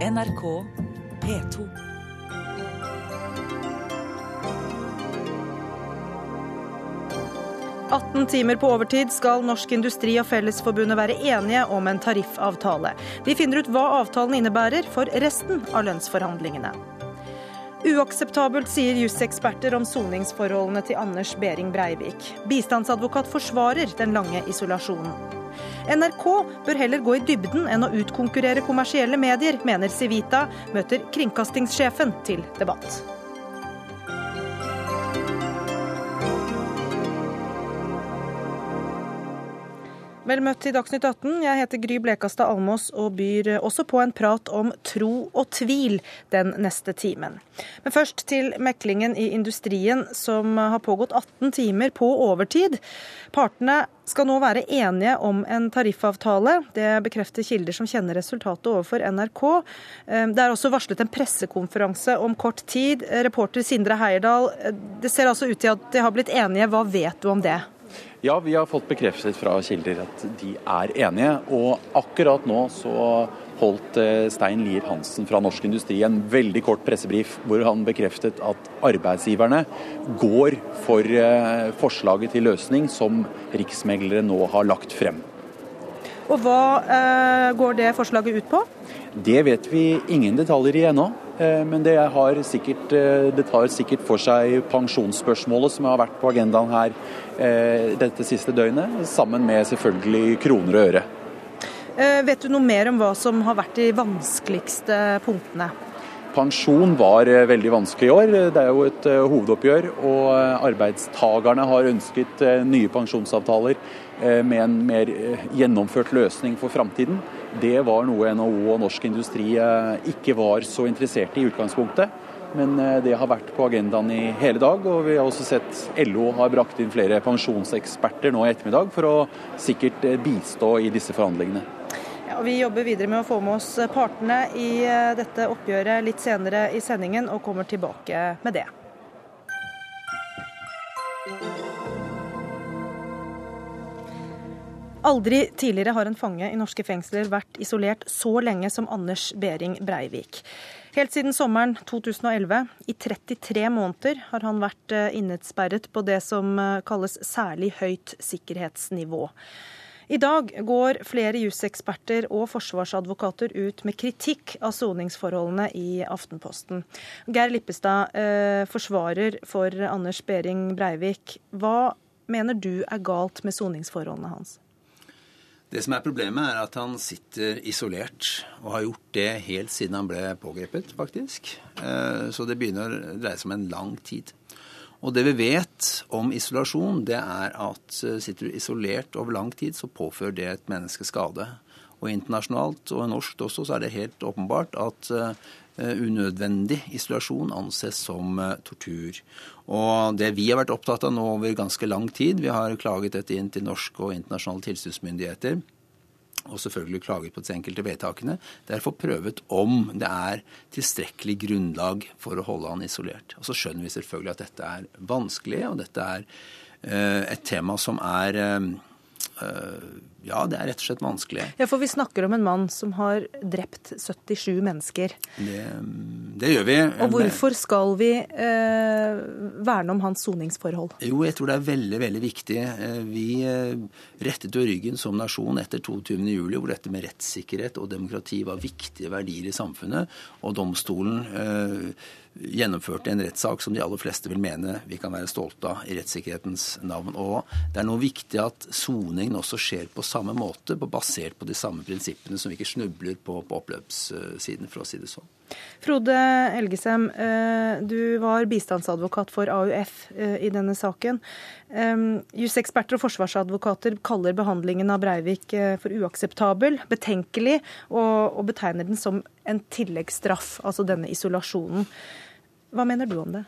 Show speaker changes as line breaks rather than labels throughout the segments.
NRK P2.
«18 timer på overtid skal Norsk Industri og Fellesforbundet være enige om en tariffavtale. Vi finner ut hva avtalen innebærer for resten av lønnsforhandlingene. Uakseptabelt, sier juseksperter om soningsforholdene til Anders Behring Breivik. Bistandsadvokat forsvarer den lange isolasjonen. NRK bør heller gå i dybden enn å utkonkurrere kommersielle medier, mener Civita, møter kringkastingssjefen til debatt. Vel møtt til Dagsnytt 18. Jeg heter Gry Blekastad Almås og byr også på en prat om tro og tvil den neste timen. Men først til meklingen i industrien som har pågått 18 timer på overtid. Partene skal nå være enige om en tariffavtale. Det bekrefter kilder som kjenner resultatet overfor NRK. Det er også varslet en pressekonferanse om kort tid. Reporter Sindre Heierdal, det ser altså ut til at de har blitt enige. Hva vet du om det?
Ja, vi har fått bekreftet fra kilder at de er enige. Og akkurat nå så holdt eh, Stein Lier Hansen fra Norsk Industri en veldig kort pressebrief hvor han bekreftet at arbeidsgiverne går for eh, forslaget til løsning som riksmeglere nå har lagt frem.
Og Hva eh, går det forslaget ut på?
Det vet vi ingen detaljer i ennå. Men det, sikkert, det, tar sikkert for seg pensjonsspørsmålet som har vært på agendaen her dette siste døgnet, sammen med selvfølgelig kroner og øre.
Eh, vet du noe mer om hva som har vært de vanskeligste punktene?
Pensjon var eh, veldig vanskelig i år. Det er jo et eh, hovedoppgjør. Og arbeidstagerne har ønsket nye pensjonsavtaler med en mer gjennomført løsning for framtiden. Det var noe NHO og norsk industri ikke var så interessert i i utgangspunktet. Men det har vært på agendaen i hele dag. Og vi har også sett LO har brakt inn flere pensjonseksperter nå i ettermiddag for å sikkert bistå i disse forhandlingene.
Ja, vi jobber videre med å få med oss partene i eh, dette oppgjøret litt senere i sendingen, og kommer tilbake med det. Aldri tidligere har en fange i norske fengsler vært isolert så lenge som Anders Behring Breivik. Helt siden sommeren 2011, i 33 måneder, har han vært eh, innesperret på det som eh, kalles særlig høyt sikkerhetsnivå. I dag går flere juseksperter og forsvarsadvokater ut med kritikk av soningsforholdene i Aftenposten. Geir Lippestad, eh, forsvarer for Anders Behring Breivik. Hva mener du er galt med soningsforholdene hans?
Det som er Problemet er at han sitter isolert, og har gjort det helt siden han ble pågrepet, faktisk. Eh, så det begynner å dreie seg om en lang tid. Og det vi vet om isolasjon, det er at eh, sitter du isolert over lang tid, så påfører det et menneske skade. Og internasjonalt og norsk også så er det helt åpenbart at uh, unødvendig isolasjon anses som uh, tortur. Og det vi har vært opptatt av nå over ganske lang tid, vi har klaget dette inn til norske og internasjonale tilsynsmyndigheter, og selvfølgelig klaget på de enkelte vedtakene. det er prøvet om det er tilstrekkelig grunnlag for å holde han isolert. Og så skjønner vi selvfølgelig at dette er vanskelig, og dette er uh, et tema som er ja, det er rett og slett vanskelig.
Ja, For vi snakker om en mann som har drept 77 mennesker.
Det, det gjør vi.
Og hvorfor skal vi eh, verne om hans soningsforhold?
Jo, jeg tror det er veldig, veldig viktig. Eh, vi eh, rettet jo ryggen som nasjon etter 22.07, hvor dette med rettssikkerhet og demokrati var viktige verdier i samfunnet. Og domstolen eh, gjennomførte en rettssak som de aller fleste vil mene vi kan være stolte av i rettssikkerhetens navn. Og det er noe viktig at soningen også skjer på samme måte, basert på de samme prinsippene, som vi ikke snubler på på oppløpssiden, for å si det sånn.
Frode Elgesem, eh, du var bistandsadvokat for AUF eh, i denne saken. Juseksperter og forsvarsadvokater kaller behandlingen av Breivik eh, for uakseptabel, betenkelig, og betegner den som en tilleggsstraff, altså denne isolasjonen. Hva mener du om det?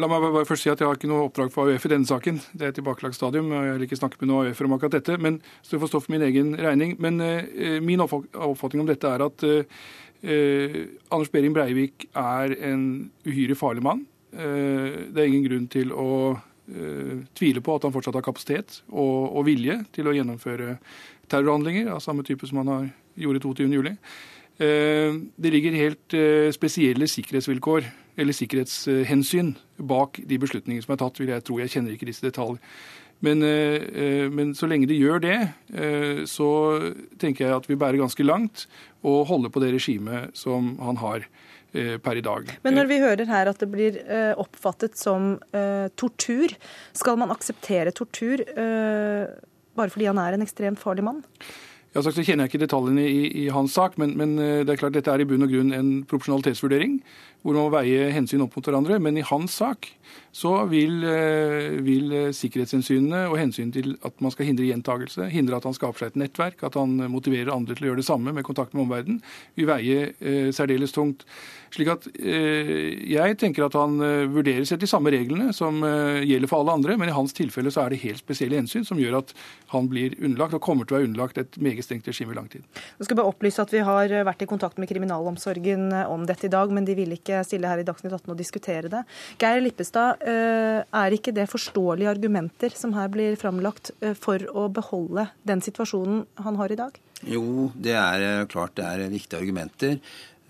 La meg bare først si at Jeg har ikke noe oppdrag for AUF i denne saken. Det er et tilbakelagt stadium. og Jeg har ikke snakket med noen AUF om akkurat dette, men så jeg får stå for min egen regning. Men eh, min oppfatning om dette er at eh, Anders Behring Breivik er en uhyre farlig mann. Eh, det er ingen grunn til å eh, tvile på at han fortsatt har kapasitet og, og vilje til å gjennomføre terrorhandlinger av samme type som han har gjorde 22.07. Det ligger helt spesielle sikkerhetsvilkår eller sikkerhetshensyn bak de beslutningene som er tatt, vil jeg tro. Jeg kjenner ikke disse detaljer. Men, men, så lenge de gjør det, så tenker jeg at vi bærer ganske langt og holder på det regimet som han har. Eh, per i dag.
Men når vi hører her at det blir eh, oppfattet som tortur, skal man akseptere tortur bare fordi han er en ekstremt farlig mann?
Ja, så kjenner jeg ikke detaljene i, i hans sak, men, men, det er klart dette er i bunn og grunn en proporsjonalitetsvurdering hvor man må veie hensyn opp mot hverandre. Men i hans sak så vil, eh, vil sikkerhetshensynene og hensyn til at man skal hindre gjentagelse, hindre at han skaper seg et nettverk, at han motiverer andre til å gjøre det samme med kontakt med omverdenen, vil veie eh, særdeles tungt. Slik at eh, jeg tenker at han eh, vurderes etter de samme reglene som eh, gjelder for alle andre, men i hans tilfelle så er det helt spesielle hensyn som gjør at han blir underlagt, og kommer til å være underlagt et meget strengt regime i lang tid.
Jeg skal bare opplyse at Vi har vært i kontakt med kriminalomsorgen om dette i dag, men de vil ikke stille her i Dagsnytt 18 og diskutere det. Geir Lippestad, Eh, er ikke det forståelige argumenter som her blir framlagt eh, for å beholde den situasjonen han har i dag?
Jo, det er eh, klart det er viktige argumenter.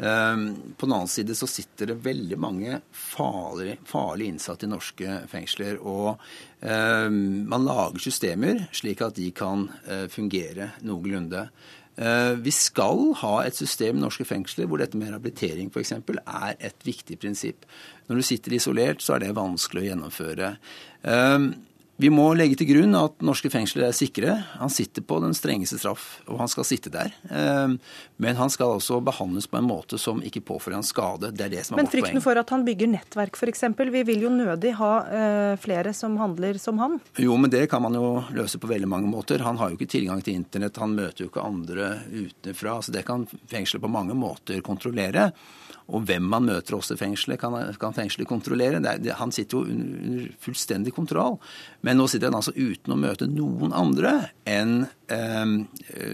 På den annen side så sitter det veldig mange farlige, farlige innsatte i norske fengsler. Og man lager systemer slik at de kan fungere noenlunde. Eh, vi skal ha et system i norske fengsler hvor dette med rehabilitering f.eks. er et viktig prinsipp. Når du sitter isolert, så er det vanskelig å gjennomføre. Vi må legge til grunn at norske fengsler er sikre. Han sitter på den strengeste straff, og han skal sitte der. Eh, men han skal også behandles på en måte som ikke påfører han skade. Det er det som er
Men vårt poeng. Men frykten for at han bygger nettverk f.eks. Vi vil jo nødig ha eh, flere som handler som han.
Jo, men det kan man jo løse på veldig mange måter. Han har jo ikke tilgang til internett, han møter jo ikke andre utenfra. Så det kan fengselet på mange måter kontrollere. Og hvem man møter også i fengselet, kan, kan fengselet kontrollere. Han sitter jo under fullstendig kontroll. Men nå sitter han altså uten å møte noen andre enn eh,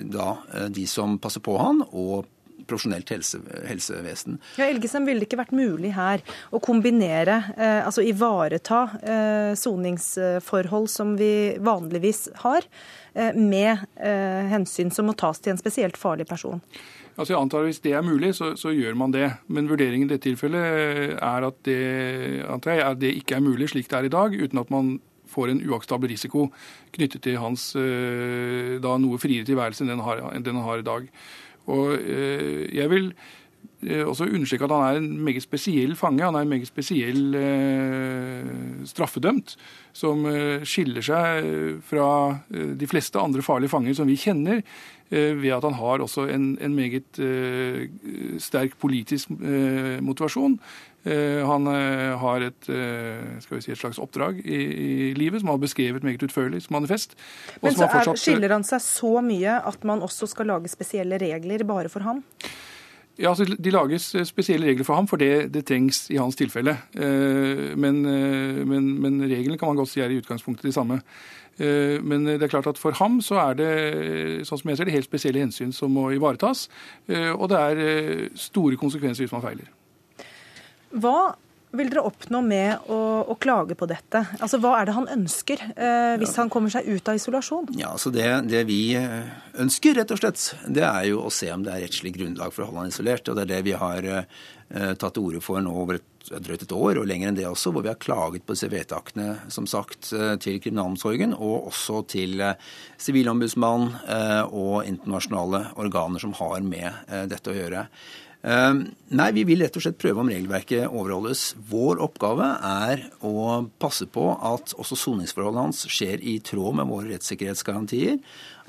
da de som passer på han, og profesjonelt helse, helsevesen.
Ja, Elgesem, ville det ikke vært mulig her å kombinere, eh, altså ivareta eh, soningsforhold som vi vanligvis har, eh, med eh, hensyn som må tas til en spesielt farlig person?
Altså jeg antar at Hvis det er mulig, så, så, gjør man det. Men vurderingen i dette tilfellet er at det, antar jeg, at det ikke er mulig slik det er i dag, uten at man får en uakseptabel risiko knyttet til hans eh, da noe friere tilværelse enn den har, enn den har i dag. Og eh, jeg vil Eh, også understreke at han er en meget spesiell fange. Han er en meget spesiell eh, straffedømt, som eh, skiller seg eh, fra eh, de fleste andre farlige fanger som vi kjenner, eh, ved at han har også en, en meget sterk politisk motivasjon. Han har et, skal vi si, et slags oppdrag i, i, livet som han har beskrevet meget utførlig som manifest.
Men så er, skiller han seg så mye at man også skal lage spesielle regler bare for ham?
Ja, altså De lages eh, spesielle regler for ham, for det, det trengs i hans tilfelle. Eh, men, eh, men, men, reglene kan man godt si er i utgangspunktet de samme. Men det er klart at for ham så er det sånn som jeg ser det, helt spesielle hensyn som må ivaretas. Og det er store konsekvenser hvis man feiler.
Hva vil dere oppnå med å, å, klage på dette? Altså, Hva er det han ønsker eh, hvis ja. han kommer seg ut av isolasjon?
Ja, altså det, det, vi eh, ønsker, rett og slett, det er jo å se om det er rettslig grunnlag for å holde han isolert. og Det er det vi har eh, tatt til orde for nå over et drøyt et år, og lenger enn det også, hvor vi har klaget på disse vedtakene som sagt, eh, til kriminalomsorgen og også til eh, Sivilombudsmannen og internasjonale organer som har med dette å gjøre. Ehm, nei, vi vil rett og slett prøve om regelverket overholdes. Vår oppgave er å passe på at også soningsforholdet hans skjer i tråd med våre rettssikkerhetsgarantier.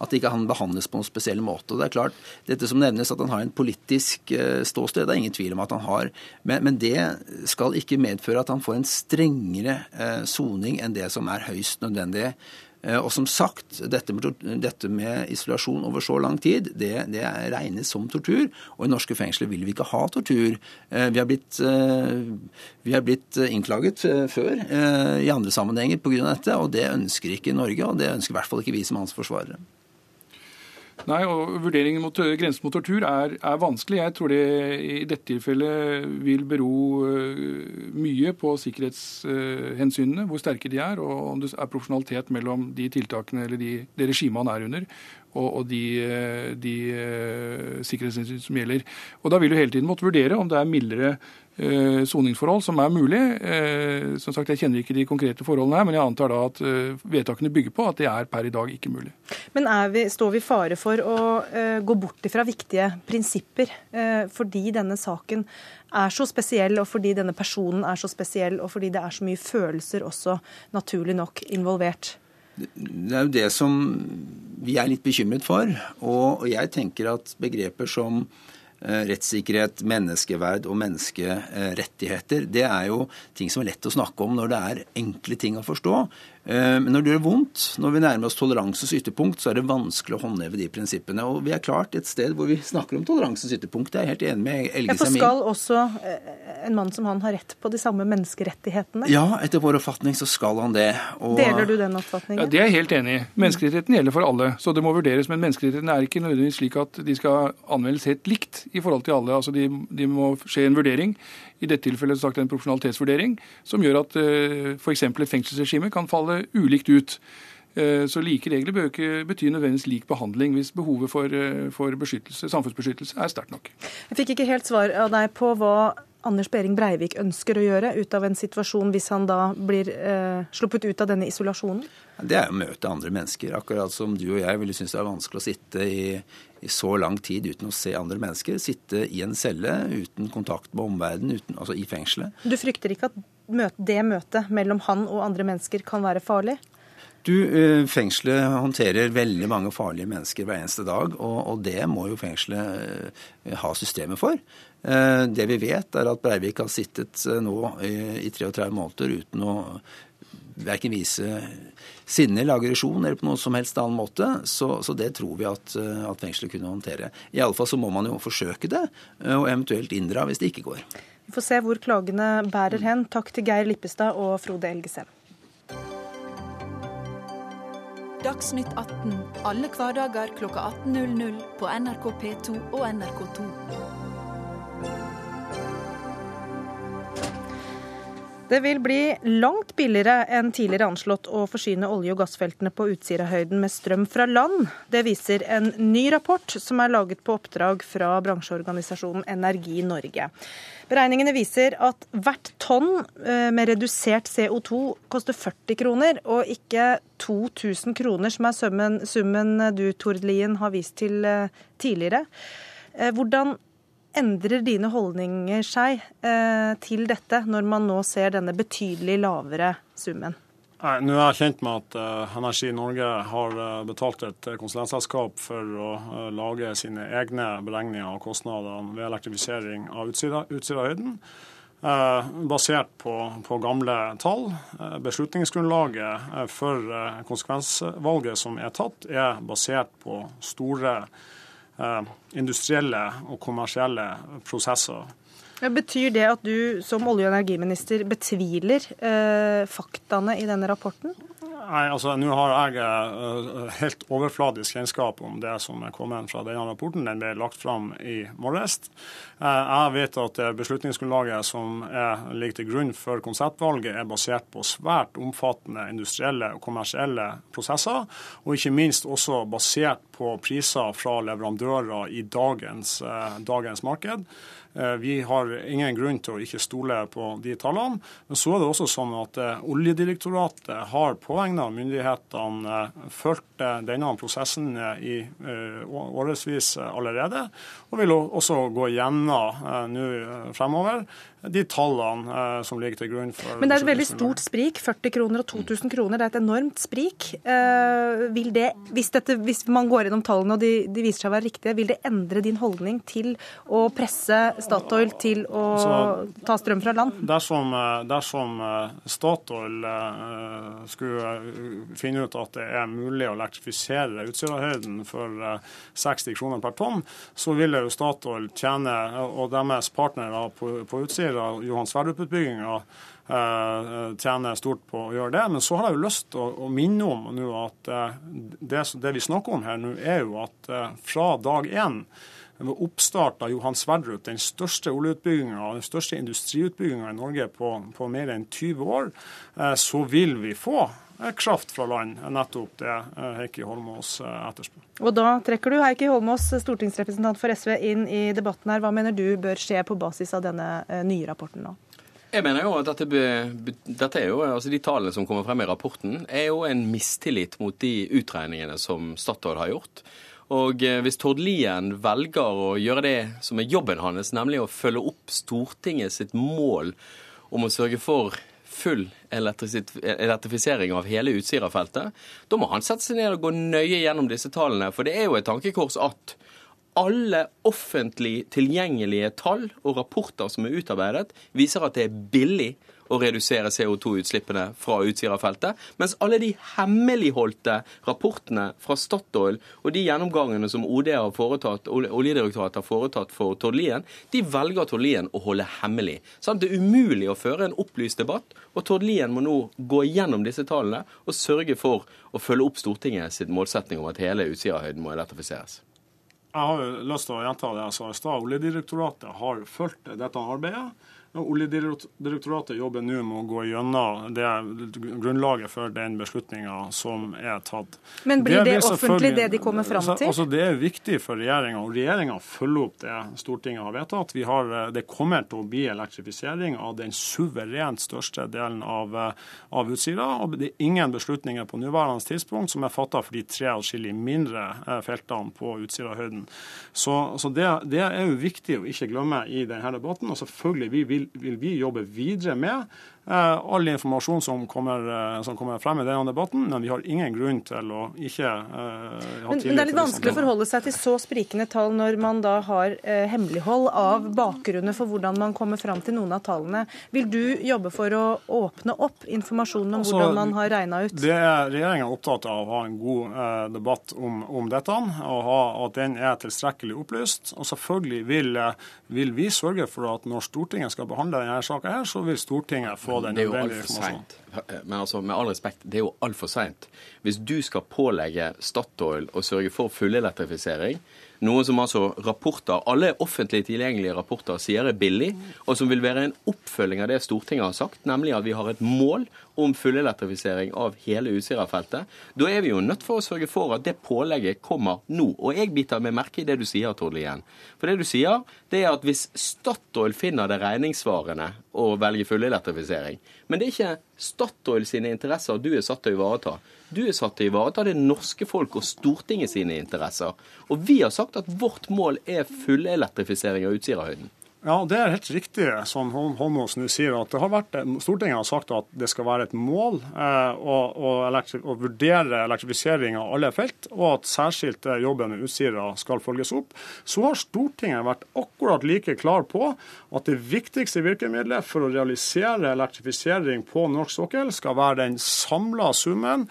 At ikke han behandles på en spesiell måte. Og det er klart, Dette som nevnes at han har en politisk eh, ståsted, det er ingen tvil om at han har. Men, men det skal ikke medføre at han får en strengere eh, soning enn det som er høyst nødvendig. Eh, og som sagt, dette med, dette med, isolasjon over så lang tid, det, det regnes som tortur. Og i norske fengsler vil vi ikke ha tortur. Eh, vi har blitt, eh, vi har blitt innklaget før i andre sammenhenger pga. dette, og det ønsker ikke Norge, og det ønsker i hvert fall ikke vi som hans forsvarere.
Nei, og Vurderingen mot eh, grensen mot tortur er, er, vanskelig. Jeg tror det i dette tilfellet vil bero uh, mye på sikkerhetshensynene, hvor sterke de er, og om det er profesjonalitet mellom de tiltakene eller de, det regimet han er under, og, og de, de sikkerhetshensyn som gjelder. Og Da vil du hele tiden måtte vurdere om det er mildere Eh, soningsforhold som er mulig. Eh, som sagt, Jeg kjenner ikke de konkrete forholdene her, men jeg antar da at eh, vedtakene bygger på at det er per i dag ikke mulig.
Men vi, står vi i fare for å gå bort ifra viktige prinsipper fordi denne saken er så spesiell, og fordi denne personen er så spesiell, og fordi det er så mye følelser også naturlig nok involvert?
Det er jo det som vi er litt bekymret for. Og jeg tenker at begreper som Eh, rettssikkerhet, menneskeverd og menneskerettigheter, det er jo ting som er lett å snakke om når det er enkle ting å forstå. Eh, men når det gjør vondt, når vi nærmer oss toleransens ytterpunkt, så er det vanskelig å håndheve de prinsippene. Og vi er klart et sted hvor vi snakker om toleransens ytterpunkt. Det er jeg helt enig med Elge
Semin. For skal også eh, en mann som han ha rett på de samme menneskerettighetene?
Ja, etter vår oppfatning så skal han det.
Og... Deler du den oppfatningen?
Ja, Det er jeg helt enig i. Menneskerettigheten gjelder for alle, så det må vurderes. Men menneskerettighetene er ikke nødvendigvis slik at de skal anvendes helt likt i forhold til alle. Altså de, de må skje en vurdering i dette tilfellet sagt en proporsjonalitetsvurdering, som gjør at eh, f.eks. et fengselsregime kan falle ulikt ut. Eh, så like regler bør ikke bety nødvendigvis lik behandling hvis behovet for, eh, for samfunnsbeskyttelse er sterkt nok.
Jeg fikk ikke helt svar av deg på hva Anders Behring Breivik ønsker å gjøre ut av en situasjon hvis han da blir eh, sluppet ut av denne isolasjonen?
Det er å møte andre mennesker. Akkurat som du og jeg ville synes det er vanskelig å sitte i, i, så lang tid uten å se andre mennesker. Sitte i en celle uten kontakt med omverdenen, altså i fengselet.
Du frykter ikke at det møtet mellom han og andre mennesker kan være farlig?
Du, eh, Fengselet håndterer veldig mange farlige mennesker hver eneste dag, og, og det må jo fengselet eh, ha systemet for. Eh, det vi vet, er at Breivik har sittet nå i 33 måneder uten å verken vise sinne eller aggresjon eller på noen som helst annen måte. Så, så det tror vi at, at fengselet kunne håndtere. Iallfall så må man jo forsøke det, og eventuelt inndra hvis det ikke går.
Vi får se hvor klagene bærer hen. Takk til Geir Lippestad og Frode Elgesem.
Dagsnytt 18 alle hverdager kl 18.00 på NRK P2 og NRK2.
Det vil bli langt billigere enn tidligere anslått å forsyne olje- og gassfeltene på Utsirahøyden med strøm fra land. Det viser en ny rapport som er laget på oppdrag fra bransjeorganisasjonen Energi Norge. Beregningene viser at hvert tonn eh, med redusert CO2 koster 40 kroner, og ikke 2000 kroner, som er summen, summen du, Tord Lien, har vist til eh, tidligere. Eh, hvordan endrer dine holdninger seg til dette, når man nå ser denne betydelig lavere summen?
Nei, Nå er jeg kjent med at uh, Energi Norge har uh, betalt et konsulentselskap for å uh, lage sine egne beregninger av kostnadene ved elektrifisering av Utsirahøyden. basert på, på, gamle tall. beslutningsgrunnlaget for konsekvensvalget som er tatt, er basert på store industrielle og kommersielle prosesser.
Betyr det at du som olje- og energiminister betviler eh, faktaene i denne rapporten?
Nei, altså Nå har jeg uh, helt overfladisk kjennskap om det som er kommet fra denne rapporten. Den ble lagt fram i morges. Uh, jeg vet at beslutningsgrunnlaget som er, ligger til grunn for konseptvalget, er basert på svært omfattende industrielle og kommersielle prosesser, og ikke minst også basert på priser fra leverandører i dagens, uh, dagens marked. Eh, vi har ingen grunn til å ikke stole på de tallene. Men så er det også sånn at eh, Oljedirektoratet har på vegne av myndighetene eh, fulgt denne prosessen i årevis allerede, og vil også gå gjennom nå fremover de tallene eh, som ligger til grunn for
Men det er et veldig stort sprik. 40 kroner og 2000 kroner. Det er et enormt sprik. Eh, vil det, hvis, dette, hvis man går gjennom tallene og de, de, viser seg å være riktige, vil det endre din holdning til å presse Statoil til å Så, ta strøm fra land?
Dersom, eh, dersom Statoil skulle finne ut at det er mulig å elektrifisere Utsirahøyden for 60 kroner per tonn, så ville jo Statoil tjene, og deres partnere på, på Utsira sier at Johan Sverdrup-utbygginga eh, tjener stort på å gjøre det. Men så har jeg jo lyst til å, minne om nå at eh, det, det, vi snakker om her nå, er jo at eh, fra dag én ved oppstart av Johan Sverdrup, den største oljeutbygginga den største industriutbygginga i Norge på, på, mer enn 20 år, så vil vi få kraft fra land, er nettopp det Heikki Holmås etterspør.
Og da trekker du Heikki Holmås, stortingsrepresentant for SV, inn i debatten her. Hva mener du bør skje på basis av denne nye rapporten nå?
Jeg mener jo at dette, dette, er jo, altså De tallene som kommer frem i rapporten, er jo en mistillit mot de utregningene som Statoil har gjort. Og eh, hvis Tord Lien velger å gjøre det som er jobben hans, nemlig å følge opp Stortinget sitt mål om å sørge for full elektrifisering av hele Utsira-feltet, da må han sette seg ned og gå nøye gjennom disse tallene. For det er jo et tankekors at alle offentlig tilgjengelige tall og rapporter som er utarbeidet, viser at det er billig å redusere CO2-utslippene fra Utsira-feltet, mens alle de hemmeligholdte rapportene fra Statoil og de gjennomgangene som OD har foretatt, Oljedirektoratet har foretatt for Tord Lien, de velger Tord Lien å holde hemmelig. Sånn, det er umulig å føre en opplyst debatt, og Tord Lien må nå gå gjennom disse tallene og sørge for å følge opp Stortinget sitt målsetning om at hele Utsirahøyden må elektrifiseres.
Jeg har lyst til å gjenta det jeg sa i stad. Oljedirektoratet har fulgt dette arbeidet. Oljedirektoratet jobber nå med å gå gjennom det grunnlaget for den beslutninga som er tatt.
Men blir det, det offentlig, det de kommer fram til?
Altså, det er viktig for regjeringa, og regjeringa følger opp det Stortinget har vedtatt. Har, det kommer til å bli elektrifisering av den suverent største delen av, av Utsira. og Det er ingen beslutninger på nåværende tidspunkt som er fatta for de tre atskillig mindre eh, feltene på Utsirahøyden. Så, så det, det, er jo viktig å ikke glemme i denne debatten. og selvfølgelig vi vil vil, vil vi jobbe videre med. Eh, all informasjon som kommer, eh, som kommer, frem i denne debatten, men vi har ingen grunn til å ikke uh, ha
tillit til Det er litt vanskelig å forholde seg til så sprikende tall når man da har hemmelighold av bakgrunnen for hvordan man kommer fram til noen av tallene. Vil du jobbe for å åpne opp informasjonen om altså, hvordan man har regna ut?
Det er Regjeringa opptatt av å ha en god uh, debatt om, om, dette, og ha, at den er tilstrekkelig opplyst. Og selvfølgelig vil, vil vi sørge for at når Stortinget skal behandle denne saka, så vil Stortinget få den
det er jo altfor seint. Men altså, med all respekt, det er jo altfor seint. Hvis du skal pålegge Statoil å sørge for fullelektrifisering, noe som altså rapporter, alle offentlig tilgjengelige rapporter sier er billig, og som vil være en oppfølging av det Stortinget har sagt, nemlig at vi har et mål om fullelektrifisering av hele Utsira-feltet. Da er vi jo nødt for å sørge for at det pålegget kommer nå. Og jeg biter meg merke i det du sier, Tord Lien. For det du sier, det er at hvis Statoil finner det regningssvarende å velge fullelektrifisering, men det er ikke Statoil sine interesser du er satt til å ivareta. Du er satt til å ivareta det norske folk og Stortinget sine interesser. Og vi har sagt at vårt mål er fullelektrifisering av Utsirahøyden.
Ja, Det er helt riktig som Holmås nå sier. at har Stortinget har sagt at det skal være et mål eh, å, å, å, vurdere elektrifisering av alle felt, og at særskilt jobben med Utsira skal følges opp. Så har Stortinget vært akkurat like klar på at det viktigste virkemidlet for å realisere elektrifisering på norsk sokkel skal være den samla summen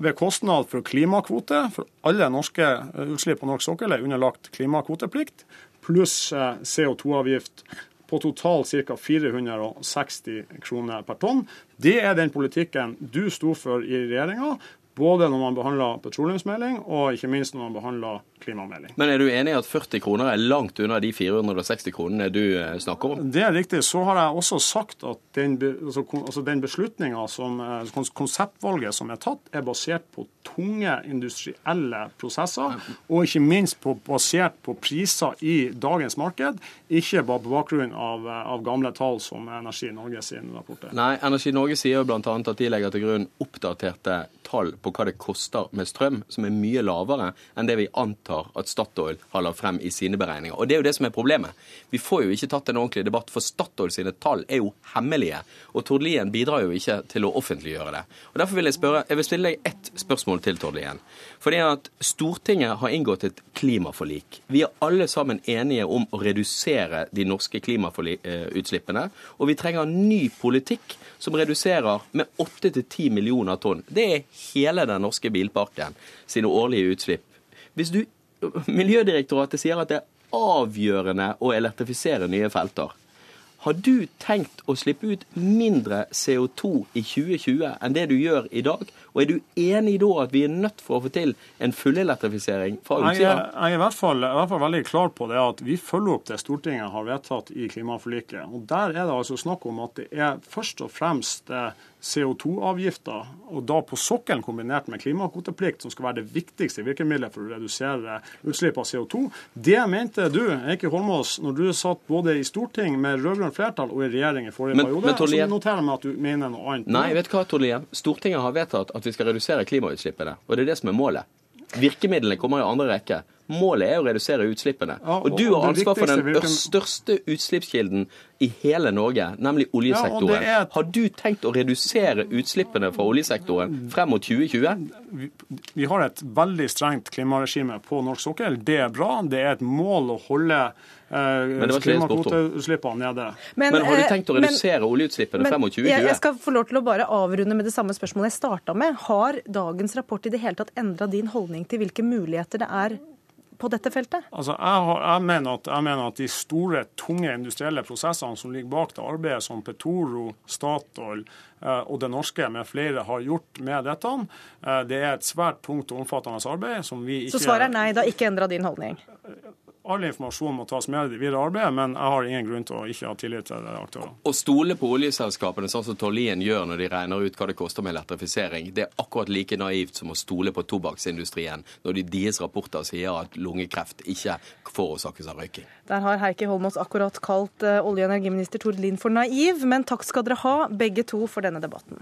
ved kostnad for klimakvote. For alle norske eh, utslipp på norsk sokkel er underlagt klimakvoteplikt pluss eh, CO2-avgift på totalt ca. 460 kroner per tonn. Det er den politikken du sto for i regjeringa, både når man behandler petroleumsmelding og ikke minst når man behandler klimamelding.
Men er du enig i at 40 kroner er langt unna de 460 kronene du eh, snakker om?
Det er riktig. Så har jeg også sagt at den, altså, altså den beslutninga som eh, konseptvalget som er tatt, er basert på tunge industrielle prosesser, og ikke minst på, basert på priser i dagens marked, ikke bare på bakgrunn av, eh, av gamle tall som Energi Norge sin rapport er.
Nei, Energi Norge sier bl.a. at de legger til grunn oppdaterte tall på hva det koster med strøm, som er mye lavere enn det vi antar at Statoil har lagt frem i sine beregninger. Og Det er jo det som er problemet. Vi får jo ikke tatt en ordentlig debatt, for Statoil sine tall er jo hemmelige. Og Tord Lien bidrar jo ikke til å offentliggjøre det. Og Derfor vil jeg spørre, jeg vil stille deg ett spørsmål til, Tord Lien. Fordi at Stortinget har inngått et klimaforlik. Vi er alle sammen enige om å redusere de norske klimautslippene. Og vi trenger ny politikk som reduserer med 8-10 millioner tonn. Det er hele den norske bilparken sine årlige utslipp. Hvis du Miljødirektoratet sier at det er avgjørende å elektrifisere nye felter. Har du tenkt å slippe ut mindre CO2 i 2020 enn det du gjør i dag? Og er du enig da at vi er nødt for å få til en fullelektrifisering fra
Jeg
utsida?
er, jeg er i, hvert fall, i hvert fall veldig klar på det at vi følger opp det Stortinget har vedtatt i klimaforliket. Og Der er det altså snakk om at det er først og fremst eh, CO2-avgifter, og da på sokkelen kombinert med klimakvoteplikt, som skal være det viktigste virkemidlet for å redusere utslipp av CO2. Det mente du, Eike Holmås, når du satt både i storting med rød-grønt flertall og i regjering i forrige
Men-
periode.
men Tord Lien-
Så noterer jeg meg at du mener noe annet.
Nei, vet du hva, Tord Lien? Stortinget har vedtatt at vi skal redusere klimautslippene, og det er det som er målet. Virkemidlene kommer i andre rekke. Målet er å redusere utslippene.
Ja,
Og du har ansvar for den
viktigste
største utslippskilden i hele Norge, nemlig oljesektoren.
Ja, og er-
Har du tenkt å redusere utslippene fra oljesektoren frem mot 2020?
vi, vi har et veldig strengt klimaregime på norsk sokkel. Det er bra. Det er et mål å holde eh, klimakvoteutslippene nede.
Men har du
eh,
tenkt å
men-
redusere oljeutslippene frem mot
jeg, jeg skal få lov til å bare avrunde med det samme spørsmålet jeg starta med. Har dagens rapport i det hele tatt endra din holdning til hvilke muligheter det er på dette feltet?
Altså, jeg, har, jeg, mener at, jeg mener at de store, tunge industrielle prosessene som ligger bak det arbeidet som Petoro, Statoil eh, og det norske med flere har gjort med dette, eh, det er et svært tungt og omfattende arbeid som vi ikke
Så svaret er nei, det har ikke endra din holdning?
All informasjon må tas med i det videre arbeidet, men jeg har ingen grunn til å ikke ha tillit til aktørene.
Å stole på oljeselskapene sånn som Tord gjør når de regner ut hva det koster med elektrifisering, det er akkurat like naivt som å stole på tobakksindustrien når de deres rapporter sier at lungekreft ikke forårsakes av røyking.
Der har Heikki Holmås akkurat kalt eh, olje- og energiminister Tord Lien for naiv, men takk skal dere ha, begge to, for denne debatten.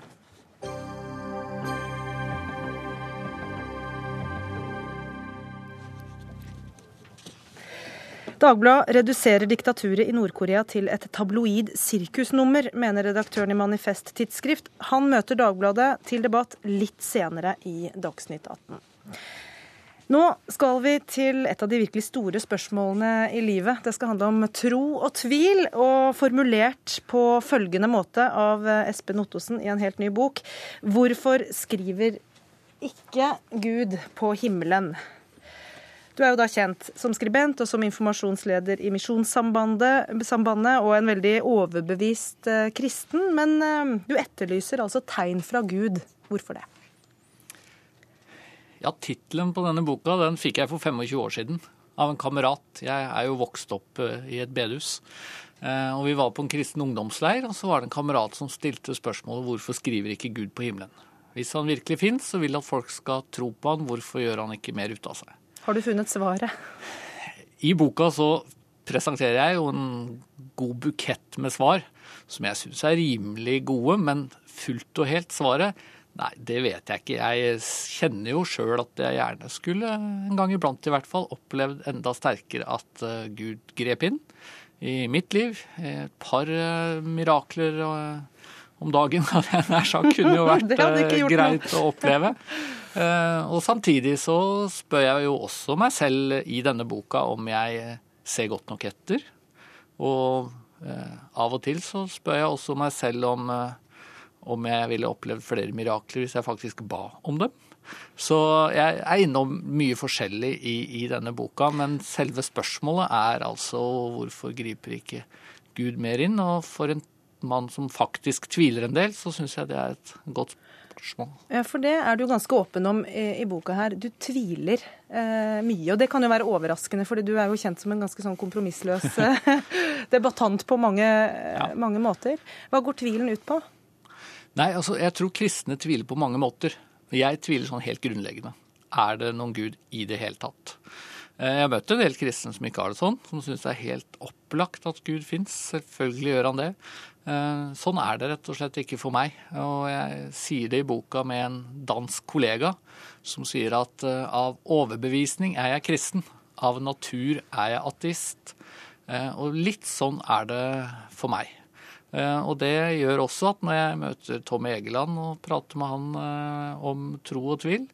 Dagbladet reduserer diktaturet i Nord-Korea til et tabloid sirkusnummer, mener redaktøren i Manifest Tidsskrift. Han møter Dagbladet til debatt litt senere i Dagsnytt 18. Nå skal vi til et av de virkelig store spørsmålene i livet. Det skal handle om tro og tvil, og formulert på følgende måte av Espen Ottosen i en helt ny bok. Hvorfor skriver ikke Gud på himmelen? Du er jo da kjent som skribent og som informasjonsleder i Misjonssambandet, og en veldig overbevist eh, kristen, men eh, du etterlyser altså tegn fra Gud. Hvorfor det?
Ja, Tittelen på denne boka den fikk jeg for 25 år siden av en kamerat. Jeg er jo vokst opp eh, i et bedehus. Eh, og Vi var på en kristen ungdomsleir, og så var det en kamerat som stilte spørsmålet hvorfor skriver ikke Gud på himmelen? Hvis han virkelig fins og vil at folk skal tro på han, hvorfor gjør han ikke mer ut av seg?
Har du funnet svaret?
I boka så presenterer jeg jo en god bukett med svar, som jeg syns er rimelig gode, men fullt og helt svaret Nei, det vet jeg ikke. Jeg kjenner jo sjøl at jeg gjerne skulle, en gang iblant i hvert fall, opplevd enda sterkere at eh, Gud grep inn i mitt liv. Et par eh, mirakler eh, om dagen, hadde jeg nær sagt, kunne jo vært greit å oppleve. Eh, Og samtidig så spør jeg jo også meg selv i denne boka om jeg ser godt nok etter. Og eh, av og til så spør jeg også meg selv om, eh, om jeg ville opplevd flere mirakler hvis jeg faktisk ba om dem. Så jeg er innom mye forskjellig i, i denne boka, men selve spørsmålet er altså hvorfor griper ikke Gud mer inn? Og for en mann som faktisk tviler en del, så syns jeg det er et godt spørsmål.
Ja, For det er du ganske åpen om i, i boka her. Du tviler eh, mye. Og det kan jo være overraskende, for du er jo kjent som en ganske sånn kompromissløs eh, debattant på mange, ja. mange måter. Hva går tvilen ut på?
Nei, altså, jeg tror kristne tviler på mange måter. Jeg tviler sånn helt grunnleggende. Er det noen Gud i det hele tatt? Eh, Jeg har møtt en del kristne som ikke har det sånn, som syns det er helt opplagt at Gud fins. Selvfølgelig gjør han det. Eh, Sånn er det rett og slett ikke for meg. Og jeg sier det i boka med en dansk kollega som sier at eh, av overbevisning er jeg kristen, av natur er jeg ateist. Eh, Og litt sånn er det for meg. Og det gjør også at når jeg møter Tom Egeland og prater med han om tro og tvil,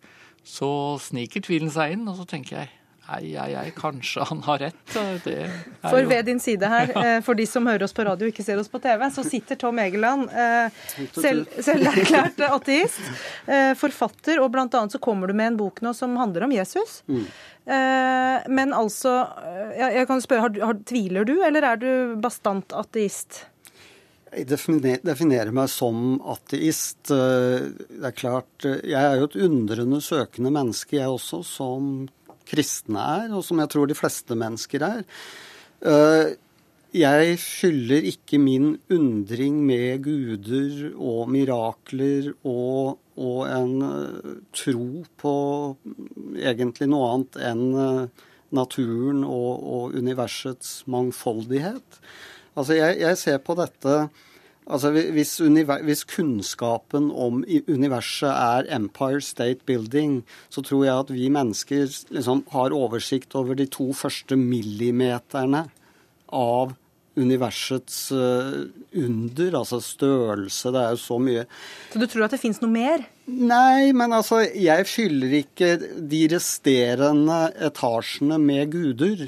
så sniker tvilen seg inn, og så tenker jeg ei, ei, ei, kanskje han har rett. Det er
For
jo
ved din side her, eh, for de som hører oss på radio og ikke ser oss på TV, så sitter Tom Egeland, eh, selv, selverklært ateist, eh, forfatter, og blant annet så kommer du med en bok nå som handler om Jesus. Eh, Men altså, jeg jeg kan spørre, har, har, tviler du, eller er du bastant ateist?
Jeg definer, definerer meg som ateist. Det er klart, Jeg er jo et undrende søkende menneske, jeg også, som kristne er, og som jeg tror de fleste mennesker er. Eh, jeg fyller ikke min undring med guder og mirakler og, og en tro på egentlig noe annet enn naturen og, og universets mangfoldighet. Altså jeg, jeg ser på dette altså hvis, hvis, kunnskapen om universet er Empire State Building, så tror jeg at vi mennesker liksom har oversikt over de to første millimeterne av universets uh, under, altså størrelse. Det er jo så mye.
Så du tror at det fins noe mer?
Nei, men altså, jeg fyller ikke de resterende etasjene med guder.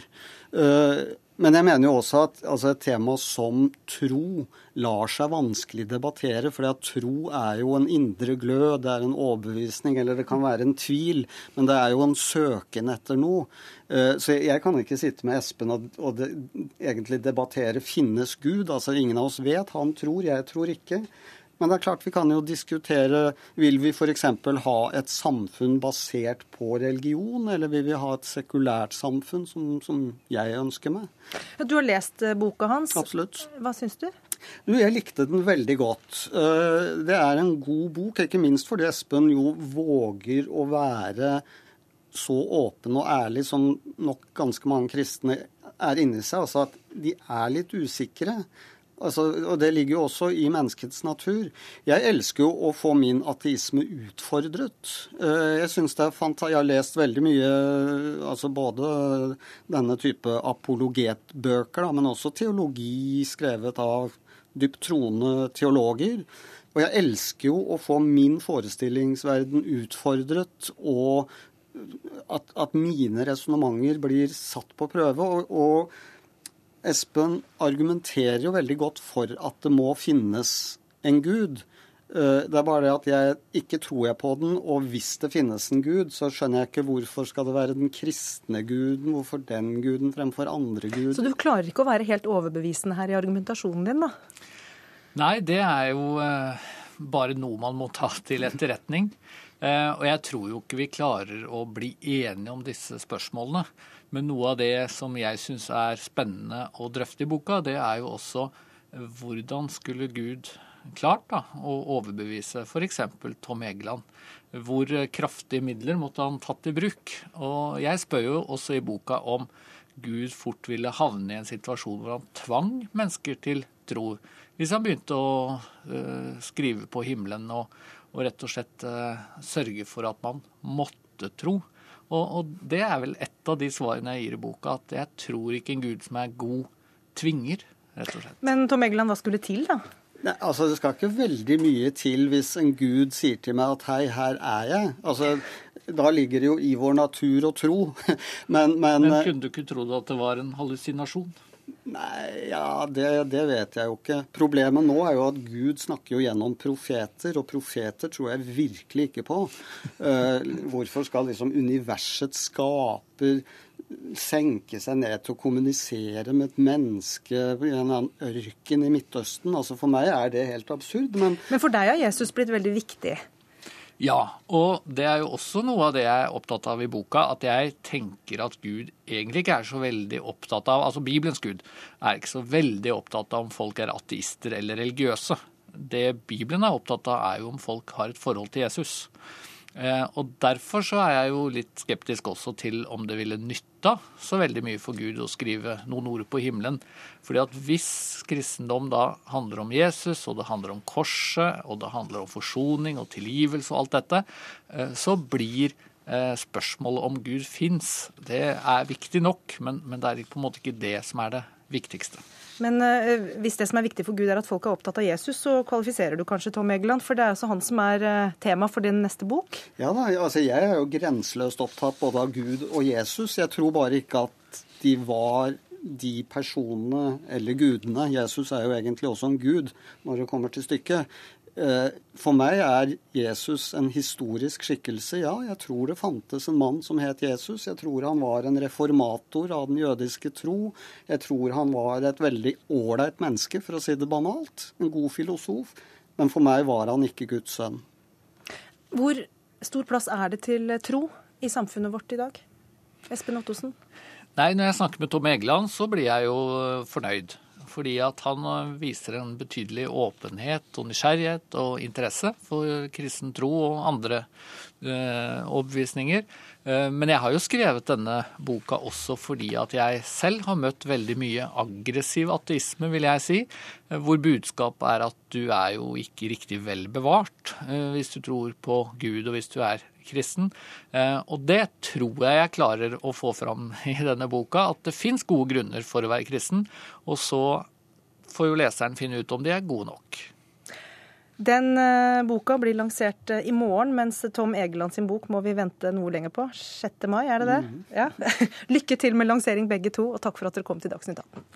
Uh, men jeg mener jo også at altså et tema som tro lar seg vanskelig debattere. For tro er jo en indre glød, det er en overbevisning, eller det kan være en tvil. Men det er jo en søken etter noe. Eh, så jeg kan ikke sitte med Espen og, og de, egentlig debattere finnes Gud. Altså ingen av oss vet. Han tror, jeg tror ikke. Men det er klart vi kan jo diskutere Vil vi f.eks. ha et samfunn basert på religion, eller vil vi ha et sekulært samfunn, som, som jeg ønsker meg?
Du har lest eh, boka hans.
Absolutt.
Hva syns du?
Du, jeg likte den veldig godt. Eh, det er en god bok, ikke minst fordi Espen jo våger å være så åpen og ærlig som nok ganske mange kristne er inni seg. Altså at de er litt usikre. Altså, og Det ligger jo også i menneskets natur. Jeg elsker jo å få min ateisme utfordret. Eh, jeg synes det er fanta Jeg har lest veldig mye, altså både denne type apologetbøker, da, men også teologi skrevet av dypt teologer. Og jeg elsker jo å få min forestillingsverden utfordret, og at, at mine resonnementer blir satt på prøve. og, og Espen argumenterer jo veldig godt for at det må finnes en gud. Eh, det er bare det at jeg ikke tror jeg på den, og hvis det finnes en gud, så skjønner jeg ikke hvorfor skal det være den kristne guden, hvorfor den guden fremfor andre guder.
Så du klarer ikke å være helt overbevisende her i argumentasjonen din, da?
Nei, det er jo eh, bare noe man må ta til etterretning. Eh, og jeg tror jo ikke vi klarer å bli enige om disse spørsmålene. Men noe av det som jeg syns er spennende å drøfte i boka, det er jo også hvordan skulle Gud klart da, å overbevise f.eks. Tom Egeland? Hvor kraftige midler måtte han tatt i bruk? Og jeg spør jo også i boka om Gud fort ville havne i en situasjon hvor han tvang mennesker til tro. Hvis han begynte å uh, skrive på himmelen og, og rett og slett uh, sørge for at man måtte tro. Og, og, det er vel et av de svarene jeg gir i boka, at jeg tror ikke en gud som er god, tvinger, rett og slett.
Men Tom Egeland, hva skulle til, da?
Nei, altså Det skal ikke veldig mye til hvis en gud sier til meg at hei, her er jeg. Altså, Da ligger det jo i vår natur å tro.
men, men, men kunne du ikke trodd at det var en hallusinasjon?
Nei, ja, det, det, vet jeg jo ikke. Problemet nå er jo at Gud snakker jo gjennom profeter, og profeter tror jeg virkelig ikke på. Uh, hvorfor skal liksom universets skaper senke seg ned til å kommunisere med et menneske i en annen ørken i Midtøsten? Altså For meg er det helt absurd. Men,
men for deg har Jesus blitt veldig viktig?
Ja, og det er jo også noe av det jeg er opptatt av i boka. At jeg tenker at Gud egentlig ikke er så veldig opptatt av Altså Bibelens Gud er ikke så veldig opptatt av om folk er ateister eller religiøse. Det Bibelen er opptatt av, er jo om folk har et forhold til Jesus. Eh, og Derfor så er jeg jo litt skeptisk også til om det ville nytta så veldig mye for Gud å skrive noen ord på himmelen. Fordi at hvis kristendom da handler om Jesus, og det handler om korset, og det handler om forsoning og tilgivelse og alt dette, eh, så blir eh, spørsmålet om Gud fins, det er viktig nok, men, men det er på en måte ikke det som er det viktigste.
Men uh, hvis det som er viktig for Gud er at folk er opptatt av Jesus, så kvalifiserer du kanskje Tom Egeland, for det er altså han som er uh, tema for din neste bok?
Ja da, altså jeg er jo grenseløst opptatt både av Gud og Jesus. Jeg tror bare ikke at de var de personene, eller gudene Jesus er jo egentlig også en gud når det kommer til stykket. Eh, for meg er Jesus en historisk skikkelse. Ja, jeg tror det fantes en mann som het Jesus. Jeg tror han var en reformator av den jødiske tro. Jeg tror han var et veldig ålreit menneske, for å si det banalt. En god filosof. Men for meg var han ikke Guds sønn.
Hvor stor plass er det til tro i samfunnet vårt i dag? Espen Ottosen?
Nei, Når jeg snakker med Tom Egeland, så blir jeg jo fornøyd fordi at han eh, viser en betydelig åpenhet og nysgjerrighet og interesse for kristen tro og andre eh, overbevisninger. Eh, men jeg har jo skrevet denne boka også fordi at jeg selv har møtt veldig mye aggressiv ateisme, vil jeg si. Eh, hvor budskapet er at du er jo ikke riktig vel bevart eh, hvis du tror på Gud og hvis du er kristen. Eh, og det tror jeg jeg klarer å få fram i denne boka, at det fins gode grunner for å være kristen. Og så får jo leseren finne ut om de er gode nok.
Den uh, boka blir lansert uh, i morgen, mens Tom Egeland sin bok må vi vente noe lenger på. 6. mai, er det det? Mm. Ja. Lykke til med lansering begge to, og takk for at dere kom til Dagsnytt 18.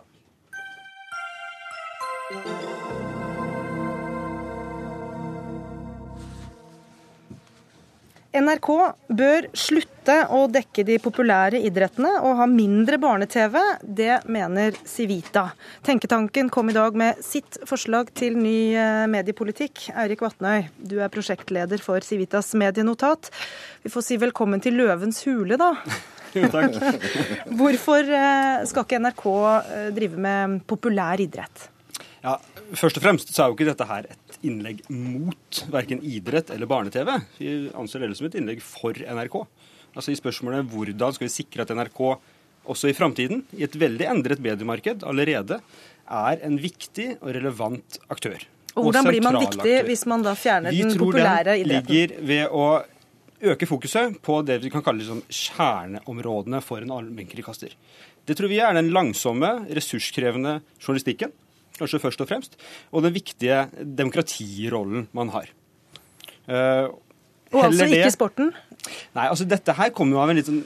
NRK bør slutte å dekke de populære idrettene og ha mindre barne-TV. Det mener Civita. Tenketanken kom i dag med sitt forslag til ny eh, mediepolitikk. Eirik Vatnøy, du er prosjektleder for Civitas medienotat. Vi får si velkommen til Løvens hule, da.
Jo, takk.
Hvorfor eh, skal ikke NRK eh, drive med populær idrett?
Ja, Først og fremst så er jo ikke dette her et innlegg mot verken idrett eller barne-TV. Vi anser det som et innlegg for NRK. Altså I spørsmålet hvordan skal vi sikre at NRK også i framtiden, i et veldig endret mediemarked allerede, er en viktig og relevant aktør.
Og Hvordan blir man viktig aktør. hvis man da fjerner den populære idretten?
Vi tror den ligger ved å øke fokuset på det vi kan kalle liksom kjerneområdene for en allmennkringkaster. Det tror vi er den langsomme, ressurskrevende journalistikken kanskje først og fremst, og den viktige demokratirollen man har.
Uh, og altså ikke det, sporten?
Nei, altså dette her kommer jo av en litt sånn,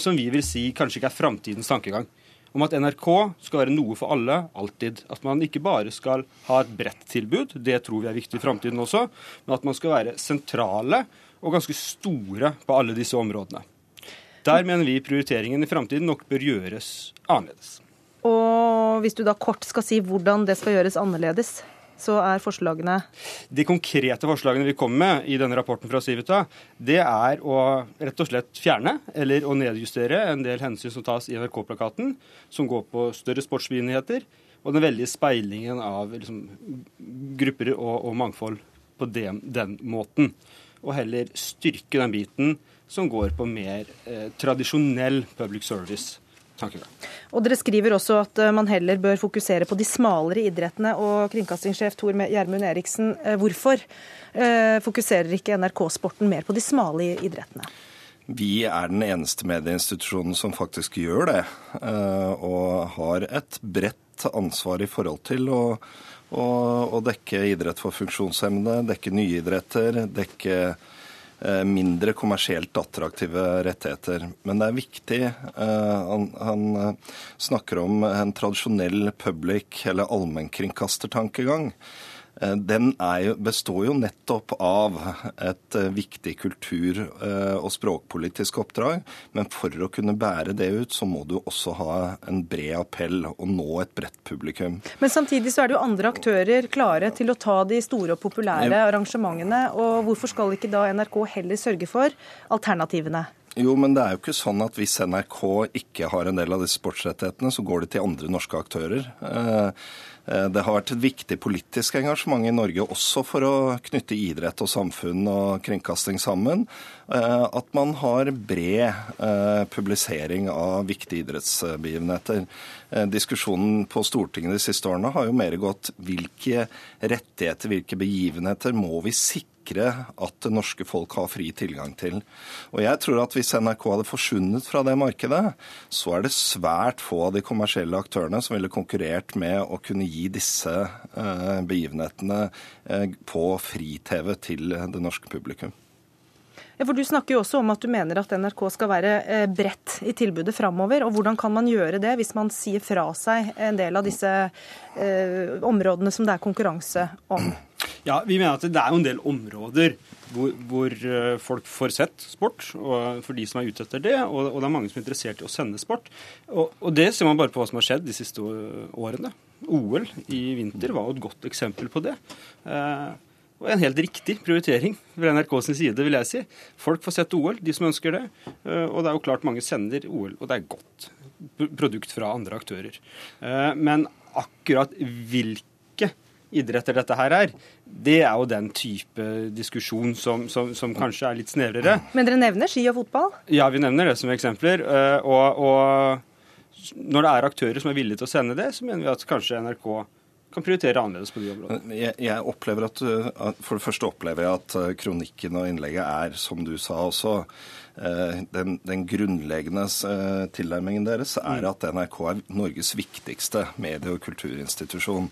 som vi vil si kanskje ikke er framtidens tankegang. Om at NRK skal være noe for alle, alltid. At man ikke bare skal ha et bredt tilbud, det tror vi er viktig i framtiden også, men at man skal være sentrale og ganske store på alle disse områdene. Der mener vi prioriteringen i framtiden nok bør gjøres annerledes.
Og hvis du da kort skal si hvordan det skal gjøres annerledes, så er forslagene
De konkrete forslagene vi kommer med i denne rapporten fra Civita, det er å rett og slett fjerne eller å nedjustere en del hensyn som tas i NRK-plakaten, som går på større sportsbegivenheter, og den veldige speilingen av liksom, grupper og, og, mangfold på den, den, måten. Og heller styrke den biten som går på mer eh, tradisjonell public service tankegang.
Og Dere skriver også at eh, man heller bør fokusere på de smalere idrettene. og Kringkastingssjef Tor Gjermund Eriksen, eh, hvorfor eh, fokuserer ikke NRK Sporten mer på de smale idrettene?
Vi er den eneste medieinstitusjonen som faktisk gjør det, og har et bredt ansvar i forhold til å, å, å dekke idrett for funksjonshemmede, dekke nye idretter, dekke mindre kommersielt attraktive rettigheter. Men det er viktig. Eh, han, han eh, snakker om en tradisjonell public- eller allmennkringkastertankegang. Eh, den jo, består jo nettopp av et eh, viktig kultur- eh, og språkpolitisk oppdrag. Men for å kunne bære det ut, så må du også ha en bred appell og nå et bredt publikum.
Men samtidig så er det jo andre aktører klare til å ta de store og populære arrangementene. Og hvorfor skal ikke da NRK heller sørge for alternativene?
Jo, men det er jo ikke sånn at hvis NRK ikke har en del av disse sportsrettighetene, så går det til andre norske aktører. Eh, det har vært et viktig politisk engasjement i Norge også for å knytte idrett og samfunn og kringkasting sammen. Eh, at man har bred eh, publisering av viktige idrettsbegivenheter. Diskusjonen på Stortinget de siste årene har jo mer gått hvilke rettigheter, hvilke begivenheter må vi sikre sikre at det norske folk har fri tilgang til. Og jeg tror at hvis NRK hadde forsvunnet fra det markedet, så er det svært få av de kommersielle aktørene som ville konkurrert med å kunne gi disse eh, begivenhetene eh, på fri-TV til det norske publikum.
For Du snakker jo også om at du mener at NRK skal være eh, bredt i tilbudet framover. Og hvordan kan man gjøre det hvis man sier fra seg en del av disse eh, områdene som det er konkurranse om?
Ja, Vi mener at det er jo en del områder hvor, hvor eh, folk får sett sport, og for de som er ute etter det. Og, og det er mange som er interessert i å sende sport. Og, og, det ser man bare på hva som har skjedd de siste årene. OL i vinter var jo et godt eksempel på det. Eh, og en helt riktig prioritering fra NRK sin side, vil jeg si. Folk får sett OL, de som ønsker det. Eh, og det er jo klart mange sender OL, og det er godt produkt fra andre aktører. Eh, men akkurat hvilke idretter dette her er, det er jo den type diskusjon som, som, som, kanskje er litt snevrere.
Men dere nevner ski og fotball?
Ja, vi nevner det som eksempler. Eh, og, og når det er aktører som er villige til å sende det, så mener vi at kanskje NRK kan prioritere annerledes på de områdene.
Jeg, jeg opplever at, For det første opplever jeg at eh, kronikken og innlegget er, som du sa også, eh, den, den grunnleggende tilnærmingen deres er mm. at NRK er Norges viktigste medie- og kulturinstitusjon.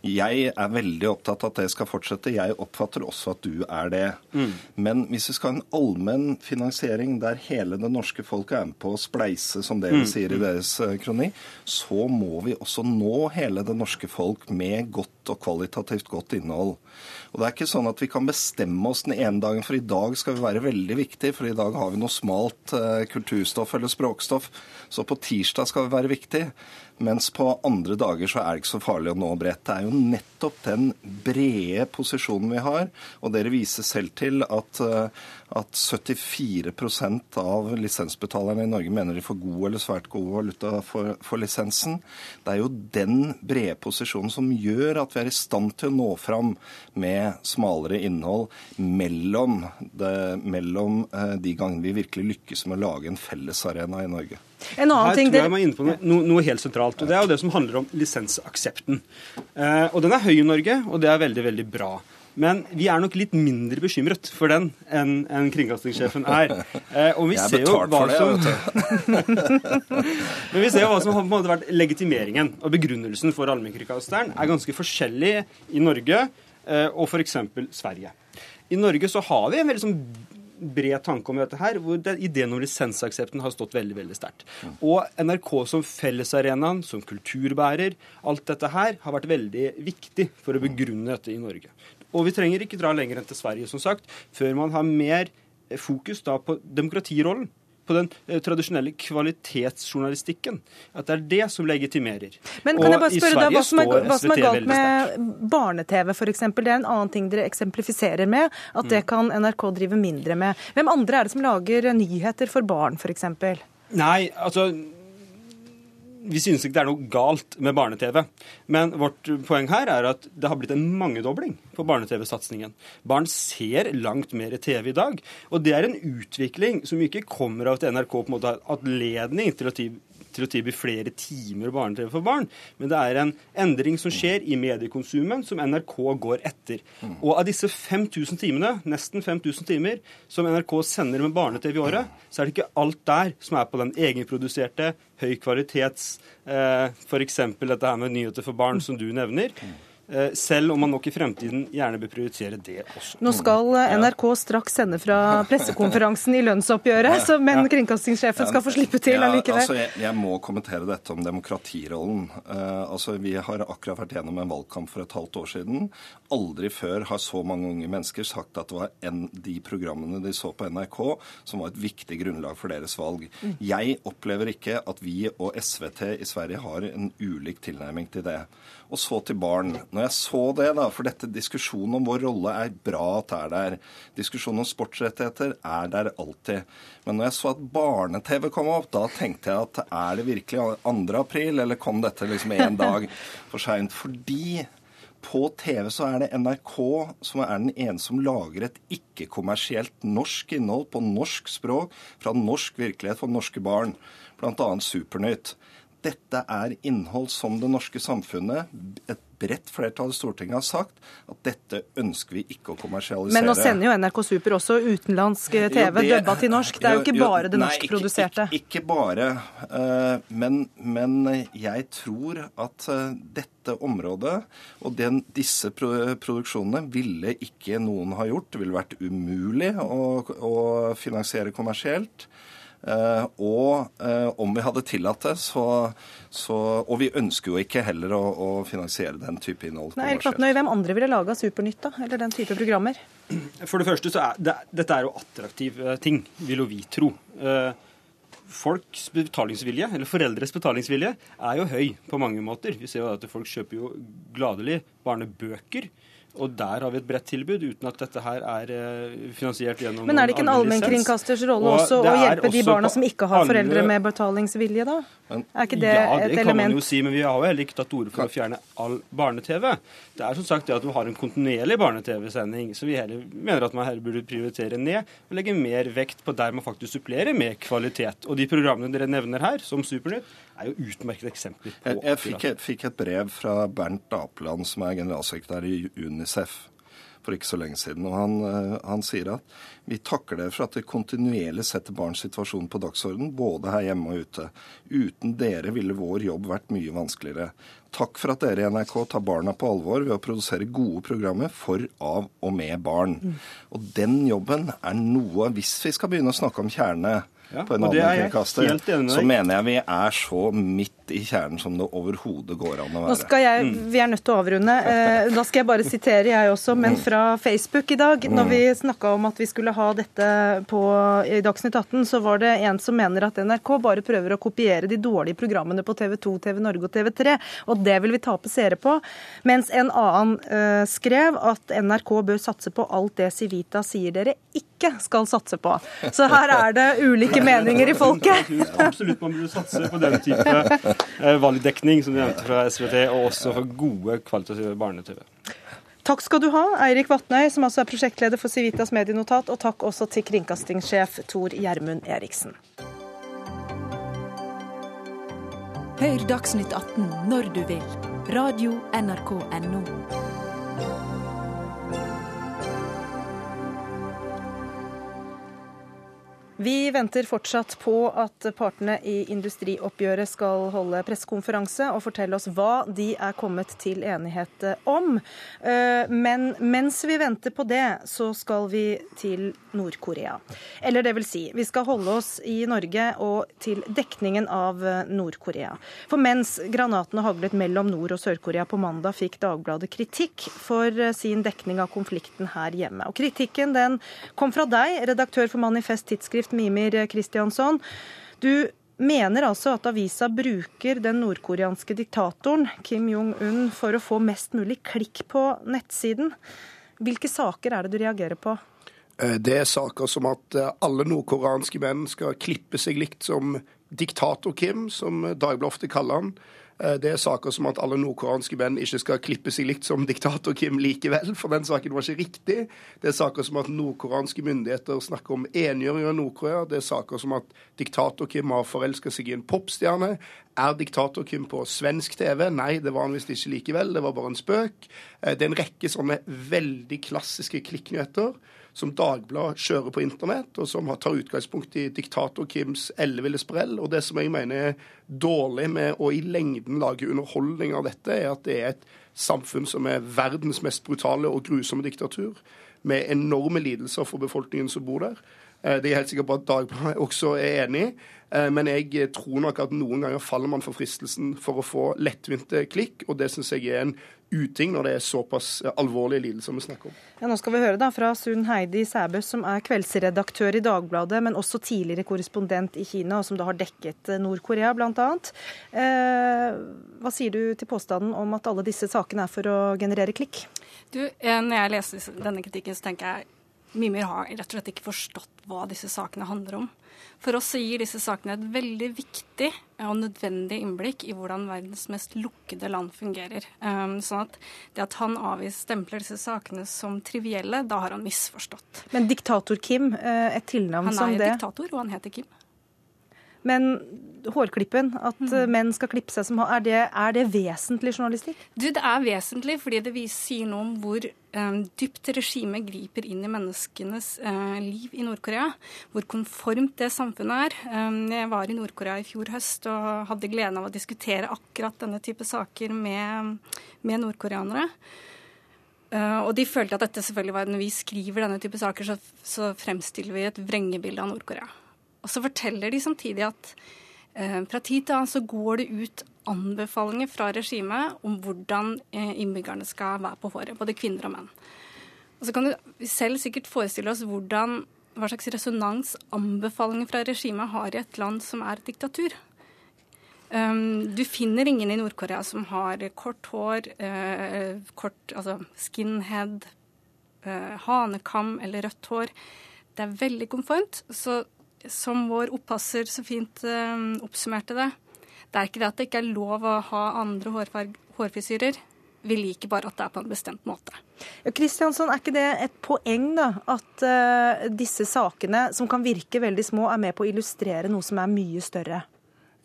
Jeg er veldig opptatt av at det skal fortsette. Jeg oppfatter også at du er det. Mm. Men hvis vi skal ha en allmenn finansiering der hele det norske folket er med på å spleise, som dere mm. sier i deres kroni, så må vi også nå hele det norske folk med godt og kvalitativt godt innhold. Og det er ikke sånn at vi kan bestemme oss den ene dagen, for i dag skal vi være veldig viktige, for i dag har vi noe smalt eh, kulturstoff eller språkstoff. Så på tirsdag skal vi være viktige. Mens på andre dager så er det ikke så farlig å nå bredt. Det er jo nettopp den brede posisjonen vi har. Og dere viser selv til at, eh, at 74% av lisensbetalerne i Norge mener de får god eller svært god valuta for, for, lisensen. Det er jo den brede posisjonen som gjør at vi er i stand til å nå fram med smalere innhold mellom, det, mellom eh, de gangene vi virkelig lykkes med å lage en fellesarena i Norge.
En annen Her ting tror jeg man er inne på noe, noe, helt sentralt. og Det er jo det som handler om lisensaksepten. Eh, og Den er høy i Norge, og det er veldig, veldig bra. Men vi er nok litt mindre bekymret for den enn en kringkastingssjefen er. Eh, og vi jeg ser jo hva det, som Men vi ser jo hva som har på en måte vært legitimeringen og begrunnelsen for allmennkringkasteren er ganske forskjellig i Norge eh, og f.eks. Sverige. I Norge så har vi en veldig sånn bred tanke om dette her, hvor ideen om lisensaksepten har stått veldig veldig sterkt. Og NRK som fellesarenaen, som kulturbærer, alt dette her har vært veldig viktig for å begrunne dette i Norge. Og vi trenger ikke dra lenger enn til Sverige, som sagt, før man har mer fokus da på demokratirollen på den eh, tradisjonelle kvalitetsjournalistikken. At det er det som legitimerer.
Men kan jeg bare spørre deg, hva som er, hva som er galt med barne-TV f.eks.? Det er en annen ting dere eksemplifiserer med, at det mm. kan NRK drive mindre med. Hvem andre er det som lager nyheter for barn f.eks.?
Nei, altså vi synes ikke det er noe galt med barne-TV. Men vårt poeng her er at det har blitt en mangedobling på barne-TV-satsingen. Barn ser langt mer TV i dag. Og det er en utvikling som ikke kommer av at NRK på en måte har anledning til å til å tilby flere timer barne-TV for barn, men det er en endring som skjer i mediekonsumen som NRK går etter. Og av disse 5000 timene, nesten 5000 timer, som NRK sender med barne-TV i året, så er det ikke alt der som er på den egenproduserte, høy kvalitets, eh, f.eks. dette her med nyheter for barn, som du nevner. Eh, selv om man nok i fremtiden gjerne bør prioritere det også.
Nå skal eh, NRK straks sende fra pressekonferansen i lønnsoppgjøret, så, men kringkastingssjefen skal få slippe til allikevel.
Ja, altså, jeg, jeg, må kommentere dette om demokratirollen. Uh, altså, vi har akkurat vært gjennom en valgkamp for et halvt år siden. Aldri før har så mange unge mennesker sagt at det var en, de programmene de så på NRK som var et viktig grunnlag for deres valg. Mm. Jeg opplever ikke at vi og SVT i Sverige har en ulik tilnærming til det. Og så til barn. Når jeg så det, da, for dette diskusjonen om vår rolle er bra at er der. Diskusjonen om sportsrettigheter er der alltid. Men når jeg så at barne-TV kom opp, da tenkte jeg at er det virkelig 2. april, eller kom dette liksom en dag for seint? Fordi på TV så er det NRK som er den ene som lager et ikke-kommersielt norsk innhold på norsk språk fra norsk virkelighet for norske barn, bl.a. Supernytt. dette er innhold som det norske samfunnet, et bredt flertall i Stortinget har sagt at dette ønsker vi ikke å kommersialisere.
Men nå sender jo NRK Super også utenlandsk TV jo, dubba til norsk. Det er jo ikke bare det norskproduserte.
Ikke, ikke, ikke bare. Men, men, jeg tror at uh, dette området og den, disse produksjonene ville ikke noen ha gjort. Det ville vært umulig å, å finansiere kommersielt. Uh, og uh, om vi hadde tillatt det, så, så, Og vi ønsker jo ikke heller å, å finansiere den type innhold.
Nei, Erik Vatnøy, Hvem andre ville laga Supernytt, da? Eller den type programmer?
For det første så er det, dette er jo attraktive ting, vil jo vi tro. Folks betalingsvilje, eller foreldres betalingsvilje, er jo høy på mange måter. Vi ser jo at folk kjøper jo gladelig barnebøker. Og der har vi et bredt tilbud, uten at dette her er eh, finansiert gjennom
Men er det ikke en allmennkringkasters rolle også å hjelpe de barna som ikke har foreldre med betalingsvilje, da? Er ikke det,
ja,
det
et element? Ja, det kan man jo si, men vi har jo heller ikke tatt orde for å fjerne all barne-TV. Det er som sagt det at du har en kontinuerlig barne-TV-sending, så vi heller mener at man heller burde prioritere ned og legge mer vekt på der man faktisk supplerer med kvalitet. Og de programmene dere nevner her, som Supernytt, er jo utmerket eksempler på
Jeg, jeg fikk, et, fikk, et, brev fra Bernt Apeland, som er generalsekretær i UNICEF for ikke så lenge siden. og Han, eh, han sier at vi takker dere for at dere kontinuerlig setter barns situasjon på dagsorden, både her hjemme og ute. Uten dere ville vår jobb vært mye vanskeligere. Takk for at dere i NRK tar barna på alvor ved å produsere gode programmer for, av og med barn. Mm. Og den jobben er noe Hvis vi skal begynne å snakke om kjernene ja, på en allmennkringkaster, så mener jeg vi er så midt i kjernen som det overhodet går an å være.
Nå skal jeg, mm. Vi er nødt til å avrunde. Eh, da skal jeg bare sitere, jeg også, men mm. fra Facebook i dag. Når mm. vi snakka om at vi skulle ha dette på i Dagsnytt 18, så var det en som mener at NRK bare prøver å kopiere de dårlige programmene på TV 2, TV Norge og TV 3, og det vil vi tape seere på. Mens en annen uh, skrev at NRK bør satse på alt det Civita sier dere ikke skal satse på. Så her er det ulike meninger i folket.
Absolutt man burde satse på den type Eh, valgdekning, som du nevnte fra SVT, og også for gode, kvalitative barne-TV.
Takk skal du ha, Eirik Vatnøy, som altså er prosjektleder for Civitas medienotat, og takk også til kringkastingssjef Tor Gjermund Eriksen.
Hør Dagsnytt 18 når du vil. Radio NRK Radio.nrk.no.
Vi venter fortsatt på at partene i industrioppgjøret skal holde pressekonferanse og fortelle oss hva de er kommet til enighet om. Eh, men mens vi venter på det, så skal vi til Nord-Korea. Eller det vil si, vi skal holde oss i Norge og til dekningen av Nord-Korea. For mens granatene haglet mellom Nord- og Sør-Korea på mandag, fikk Dagbladet kritikk for sin dekning av konflikten her hjemme. Og kritikken den kom fra deg, redaktør for Manifest Tidsskrift Mimir Kristiansson. Du mener altså at avisa bruker den nordkoreanske diktatoren Kim Jong-un for å få mest mulig klikk på nettsiden. Hvilke saker er det du reagerer på?
Eh, det er saker som at eh, alle nordkoreanske menn skal klippe seg likt som diktator-Kim, som Dagbladet ofte kaller han. Eh, det er saker som at alle nordkoreanske menn ikke skal klippe seg likt som diktator Kim likevel, for den saken var ikke riktig. Det er saker som at nordkoreanske myndigheter snakker om engjøring av Nord-Korea. Det er saker som at diktator Kim har forelska seg i en popstjerne. Er diktator Kim på svensk TV? Nei, det var han visst ikke likevel. Det var bare en spøk. Eh, det er en rekke sånne veldig klassiske klikknyheter som Dagbladet kjører på internett, og som tar utgangspunkt i diktator Kims elleville sprell. Og det som jeg mener er dårlig med å i lengden lage underholdning av dette, er at det er et samfunn som er verdens mest brutale og grusomme diktatur, med enorme lidelser for befolkningen som bor der. Eh, det er helt sikker på at Dagbladet også er enig i. Eh, men jeg tror nok at noen ganger faller man for fristelsen for å få lettvinte klikk, og det syns jeg er en uting når det er såpass alvorlige lidelser vi snakker om.
Ja, nå skal vi høre da fra Sunn Heidi Sæbø, som er kveldsredaktør i Dagbladet, men også tidligere korrespondent i Kina, og som da har dekket Nord-Korea bl.a. Eh, hva sier du til påstanden om at alle disse sakene er for å generere klikk?
Du, eh, Når jeg leser denne kritikken, så tenker jeg Mimir har rett og slett ikke forstått hva disse sakene handler om. For oss gir disse sakene et veldig viktig og nødvendig innblikk i hvordan verdens mest lukkede land fungerer. Um, sånn at det at han avviser stempler disse sakene som trivielle, da har han misforstått.
Men diktator Kim, eh, et tilnavn som det
Han er diktator, og han heter Kim.
Men hårklippen, at mm. menn skal klippe seg som er det, er det vesentlig journalistikk?
Du, Det er vesentlig fordi det sier noe om hvor um, dypt regimet griper inn i menneskenes uh, liv i Nord-Korea. Hvor konformt det samfunnet er. Um, jeg var i Nord-Korea i fjor høst og hadde gleden av å diskutere akkurat denne type saker med, med nordkoreanere. Uh, og de følte at dette selvfølgelig var når vi skriver denne type saker, så, så fremstiller vi et vrengebilde av Nord-Korea. Og så forteller de samtidig at eh, fra tid til annen så går det ut anbefalinger fra regimet om hvordan eh, innbyggerne skal være på håret, både kvinner og menn. Og så kan du selv sikkert forestille oss hvordan, hva slags resonans anbefalinger fra regimet har i et land som er et diktatur. Um, du finner ingen i Nord-Korea som har kort hår, eh, kort, altså skinhead, eh, hanekam eller rødt hår. Det er veldig konformt. Så som vår oppasser så fint uh, oppsummerte det, det er ikke det at det ikke er lov å ha andre hårfrisyrer. Vi liker bare at det er på en bestemt måte.
Ja, Kristiansson, Er ikke det et poeng da, at uh, disse sakene, som kan virke veldig små, er med på å illustrere noe som er mye større?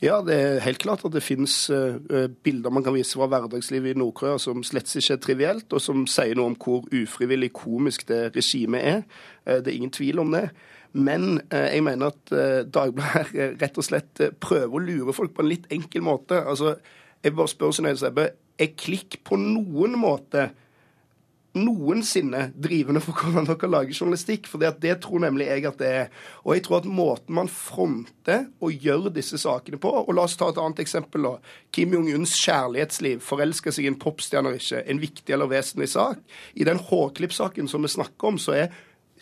Ja, det er helt klart at det finnes uh, bilder man kan vise fra hverdagslivet i Nord-Korea som slett ikke er trivielt, og som sier noe om hvor ufrivillig komisk det regimet er. Uh, det er ingen tvil om det. Men uh, jeg mener at Dagbladet rett og slett prøver å lure folk på en litt enkel måte. Altså, jeg bare spør Synnøve Sebbe, er klikk på noen måte noensinne drivende for hvordan dere lager journalistikk. For det tror nemlig jeg at det er. Og jeg tror at måten man fronter og gjør disse sakene på og La oss ta et annet eksempel. da. Kim Jong-uns kjærlighetsliv, forelsker seg i en popstjerne eller ikke, en viktig eller vesentlig sak. I den hårklippsaken som vi snakker om, så er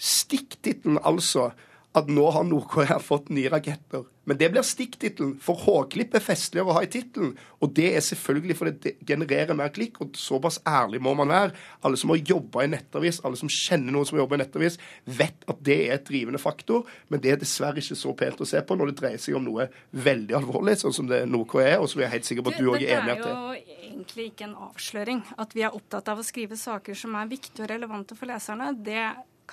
stikktittelen altså at nå har Nord-Korea fått nye raketter. Men det blir stikktittelen, for H-klipp er festligere å ha i tittelen. Og det er selvfølgelig fordi det genererer mer klikk, og såpass ærlig må man være. Alle som har jobba i nettavis, alle som kjenner noen som jobber i nettavis, vet at det er et drivende faktor, men det er dessverre ikke så pent å se på når det dreier seg om noe veldig alvorlig, sånn som det Nord-Korea er, og som jeg er helt sikker på at du òg er enig i at
det er. jo egentlig ikke en avsløring. At vi er opptatt av å skrive saker som er viktige og relevante for leserne, det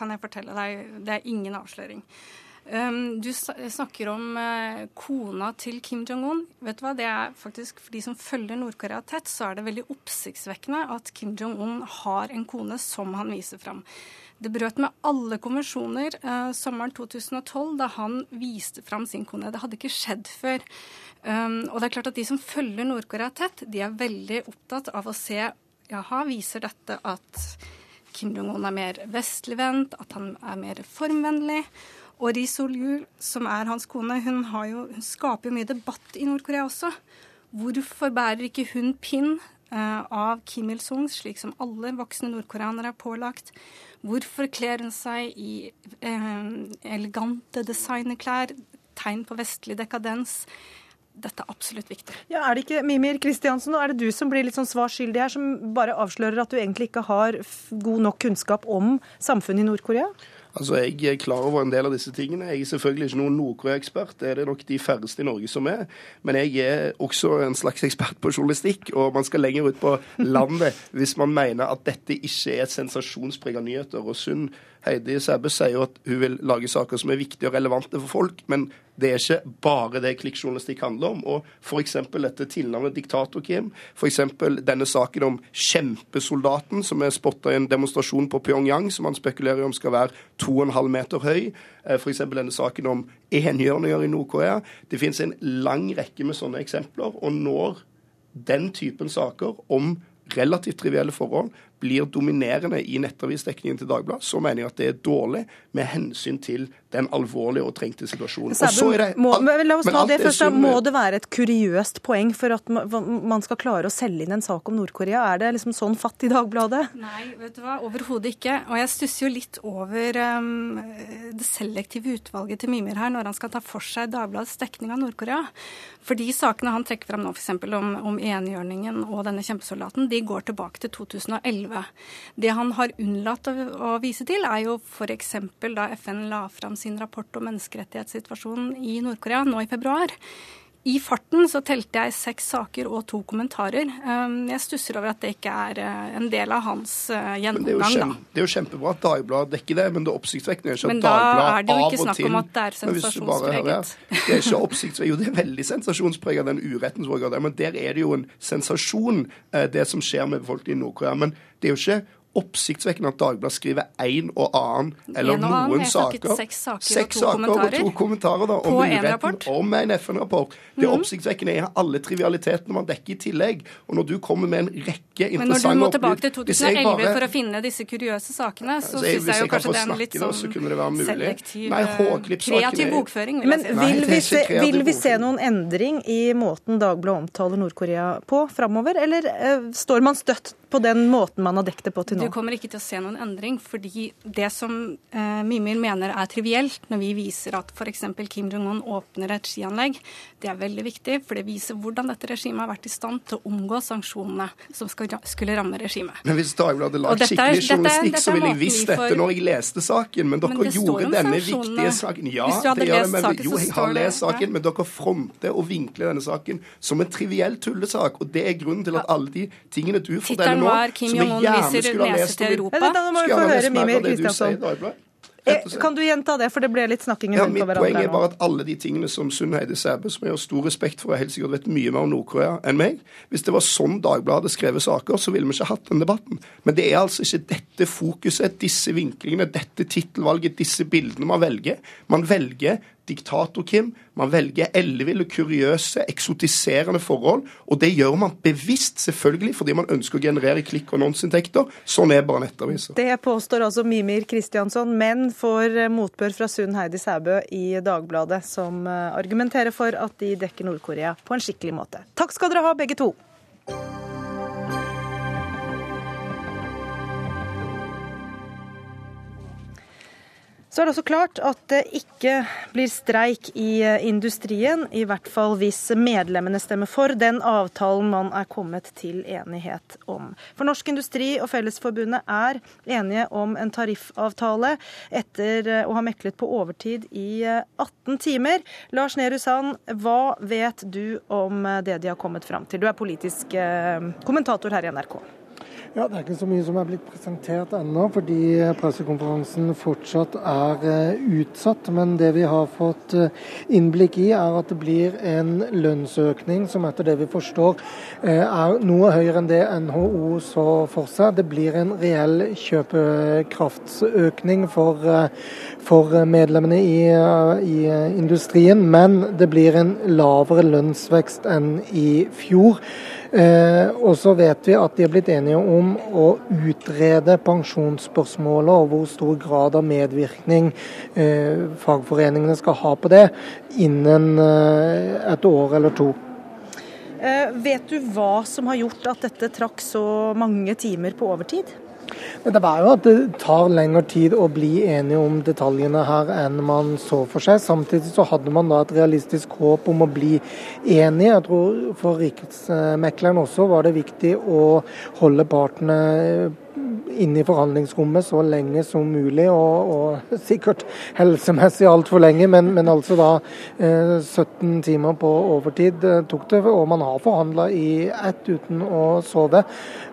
kan jeg fortelle deg. Det er ingen avsløring. Um, du snakker om uh, kona til Kim Jong-un. Vet du hva, det er faktisk For de som følger Nord-Korea tett, så er det veldig oppsiktsvekkende at Kim Jong-un har en kone som han viser fram. Det brøt med alle konvensjoner uh, sommeren 2012 da han viste fram sin kone. Det hadde ikke skjedd før. Um, og det er klart at De som følger Nord-Korea tett, de er veldig opptatt av å se jaha, viser dette at Kim Jong-un er mer vestligvendt, at han er mer formvennlig. Og Ri Sol-Jul, som er hans kone, hun, jo, hun skaper jo mye debatt i Nord-Korea også. Hvorfor bærer ikke hun pinn uh, av Kim Il-sung, slik som alle voksne nordkoreanere er pålagt? Hvorfor kler hun seg i uh, elegante designerklær? Tegn på vestlig dekadens dette er absolutt viktig.
Ja, Er det ikke Mimir Kristiansen, er det du som blir litt sånn svar skyldig her, som bare avslører at du egentlig ikke har god nok kunnskap om samfunnet i Nord-Korea?
Altså, Jeg er klar over en del av disse tingene. Jeg er selvfølgelig ikke noen Nord-Korea-ekspert. Det er det nok de færreste i Norge som er. Men jeg er også en slags ekspert på journalistikk, og man skal lenger ut på landet hvis man mener at dette ikke er et sensasjonspreget nyheter. Og Sunn Heidi Sæbø sier jo at hun vil lage saker som er viktige og relevante for folk, men det er ikke bare det klikkjournalistikk handler om. Og f.eks. dette tilnavnet Diktator-Kim, f.eks. denne saken om kjempesoldaten som er spotta i en demonstrasjon på Pyongyang, som han spekulerer om skal være 2,5 meter høy, eh, f.eks. denne saken om enhjørninger i Nord-Korea. Det finnes en lang rekke med sånne eksempler. og når den typen saker om relativt trivielle forhold blir dominerende i nettavisdekningen til Dagbladet, så mener jeg at det er dårlig med hensyn til den alvorlige og trengte situasjonen.
Det, må, la oss ta det først. Må det være et kuriøst poeng for at man skal klare å selge inn en sak om Nord-Korea? Er det liksom sånn fatt i Dagbladet?
Nei, vet du hva, overhodet ikke. Og jeg stusser jo litt over um, det selektive utvalget til Mimir her når han skal ta for seg Dagbladets dekning av Nord-Korea. For de sakene han trekker fram nå, f.eks. om, om enhjørningen og denne kjempesoldaten, de går tilbake til 2011. Det han har unnlatt å, å vise til, er jo f.eks. da FN la fram sin rapport om menneskerettighetssituasjonen i Nord-Korea nå i februar. I farten så telte jeg seks saker og to kommentarer. Um, jeg stusser over at det ikke er uh, en del av hans gjennomgang.
Det er, det er, jo kjempebra at Dagbladet dekker det, men det oppsiktsvekkende er ikke
men
at Dagbladet
av og til Men da er det jo
ikke
snakk om at det er sensasjonspreget.
Det er ikke oppsiktsvekkende. Jo, det er veldig sensasjonspreget, den uretten som foregår der. Men der er det jo en sensasjon, det som skjer med befolkningen i Nord-Korea. Men det er jo ikke oppsiktsvekkende at Dagbladet skriver én og annen eller
en
og
noen
noen
saker. Seks saker,
seks
og, to
saker og to kommentarer da, om uretten om en FN-rapport. Det
mm.
oppsiktsvekkende er alle trivialitetene man dekker i tillegg. Og når du kommer med en rekke interessante
Men når du må tilbake til 2011 bare, for å finne disse kuriøse sakene, så altså, syns jeg jo kanskje det er en litt sånn selektiv, Nei, eh, kreativ bokføring.
Vil Men vil, vi se, vil vi se noen endring i måten Dagbladet omtaler Nord-Korea på framover, eller uh, står man støtt på den måten man har dekket det på til nå?
Du kommer ikke til å se noen endring, fordi det som eh, Mimir mener er trivielt, når vi viser at f.eks. Kim Jong-un åpner et skianlegg, det er veldig viktig, for det viser hvordan dette regimet har vært i stand til å omgå sanksjonene som skal, skulle ramme regimet.
Men hvis Dagbladet hadde lagd skikkelig journalistikk, så ville jeg visst dette når jeg leste saken. Men dere men gjorde denne viktige saken. Ja, det gjør det, men jo, jeg har lest saken, ja. men dere fronter og vinkler denne saken som en triviell tullesak. Og det er grunnen til at alle de tingene du forteller nå, som vi gjerne skulle ha lest til
Europa. Da må vi få høre Mimir Kristiansson. Eh, kan du gjenta det, for det ble litt snakking
ja, Mitt poeng er bare at alle de tingene som Sunn Heide Sæbø, som jeg har stor respekt for, og helt sikkert vet mye mer om Nord-Korea enn meg Hvis det var sånn Dagbladet skrevet saker, så ville vi ikke hatt den debatten. Men det er altså ikke dette fokuset, disse vinklingene, dette tittelvalget, disse bildene man velger. Man velger diktator-Kim. Man velger elleville, kuriøse, eksotiserende forhold. Og det gjør man bevisst, selvfølgelig, fordi man ønsker å generere klikk- og annonseinntekter. Sånn er bare nettaviser.
Det påstår altså Mimir Kristiansson, men får motbør fra Sunn Heidi Sæbø i Dagbladet, som eh, argumenterer for at de dekker Nord-Korea på en skikkelig måte. Takk skal dere ha, begge to. Så er det også klart at det ikke blir streik i eh, industrien, i hvert fall hvis medlemmene stemmer for den avtalen man er kommet til enighet om. For Norsk Industri og Fellesforbundet er enige om en tariffavtale etter eh, å ha meklet på overtid i 18 eh, timer. Lars Nehru Sand, hva vet du om det de har kommet fram til? Du er politisk kommentator her i NRK.
Ja, Det er ikke så mye som er blitt presentert ennå, fordi pressekonferansen fortsatt er uh, utsatt. Men det vi har fått uh, innblikk i, er at det blir en lønnsøkning som etter det vi forstår uh, er noe høyere enn det NHO så for seg. Det blir en reell kjøpekraftsøkning for, for medlemmene i, i industrien, men det blir en lavere lønnsvekst enn i fjor. Eh, og så vet vi at de er blitt enige om å utrede pensjonsspørsmålet og hvor stor grad av medvirkning eh, fagforeningene skal ha på det innen eh, et år eller to.
Vet du hva som har gjort at dette trakk så mange timer på overtid?
Det var jo at det tar lengre tid å bli enige om detaljene her enn man så for seg. Samtidig så hadde man da et realistisk håp om å bli enige. Jeg tror for Riksmekleren også var det viktig å holde partene inne i forhandlingsrommet så lenge som mulig, og, og sikkert helsemessig altfor lenge, men, men, altså da eh, 17 timer på overtid eh, tok det. Og man har forhandla i ett uten å sove,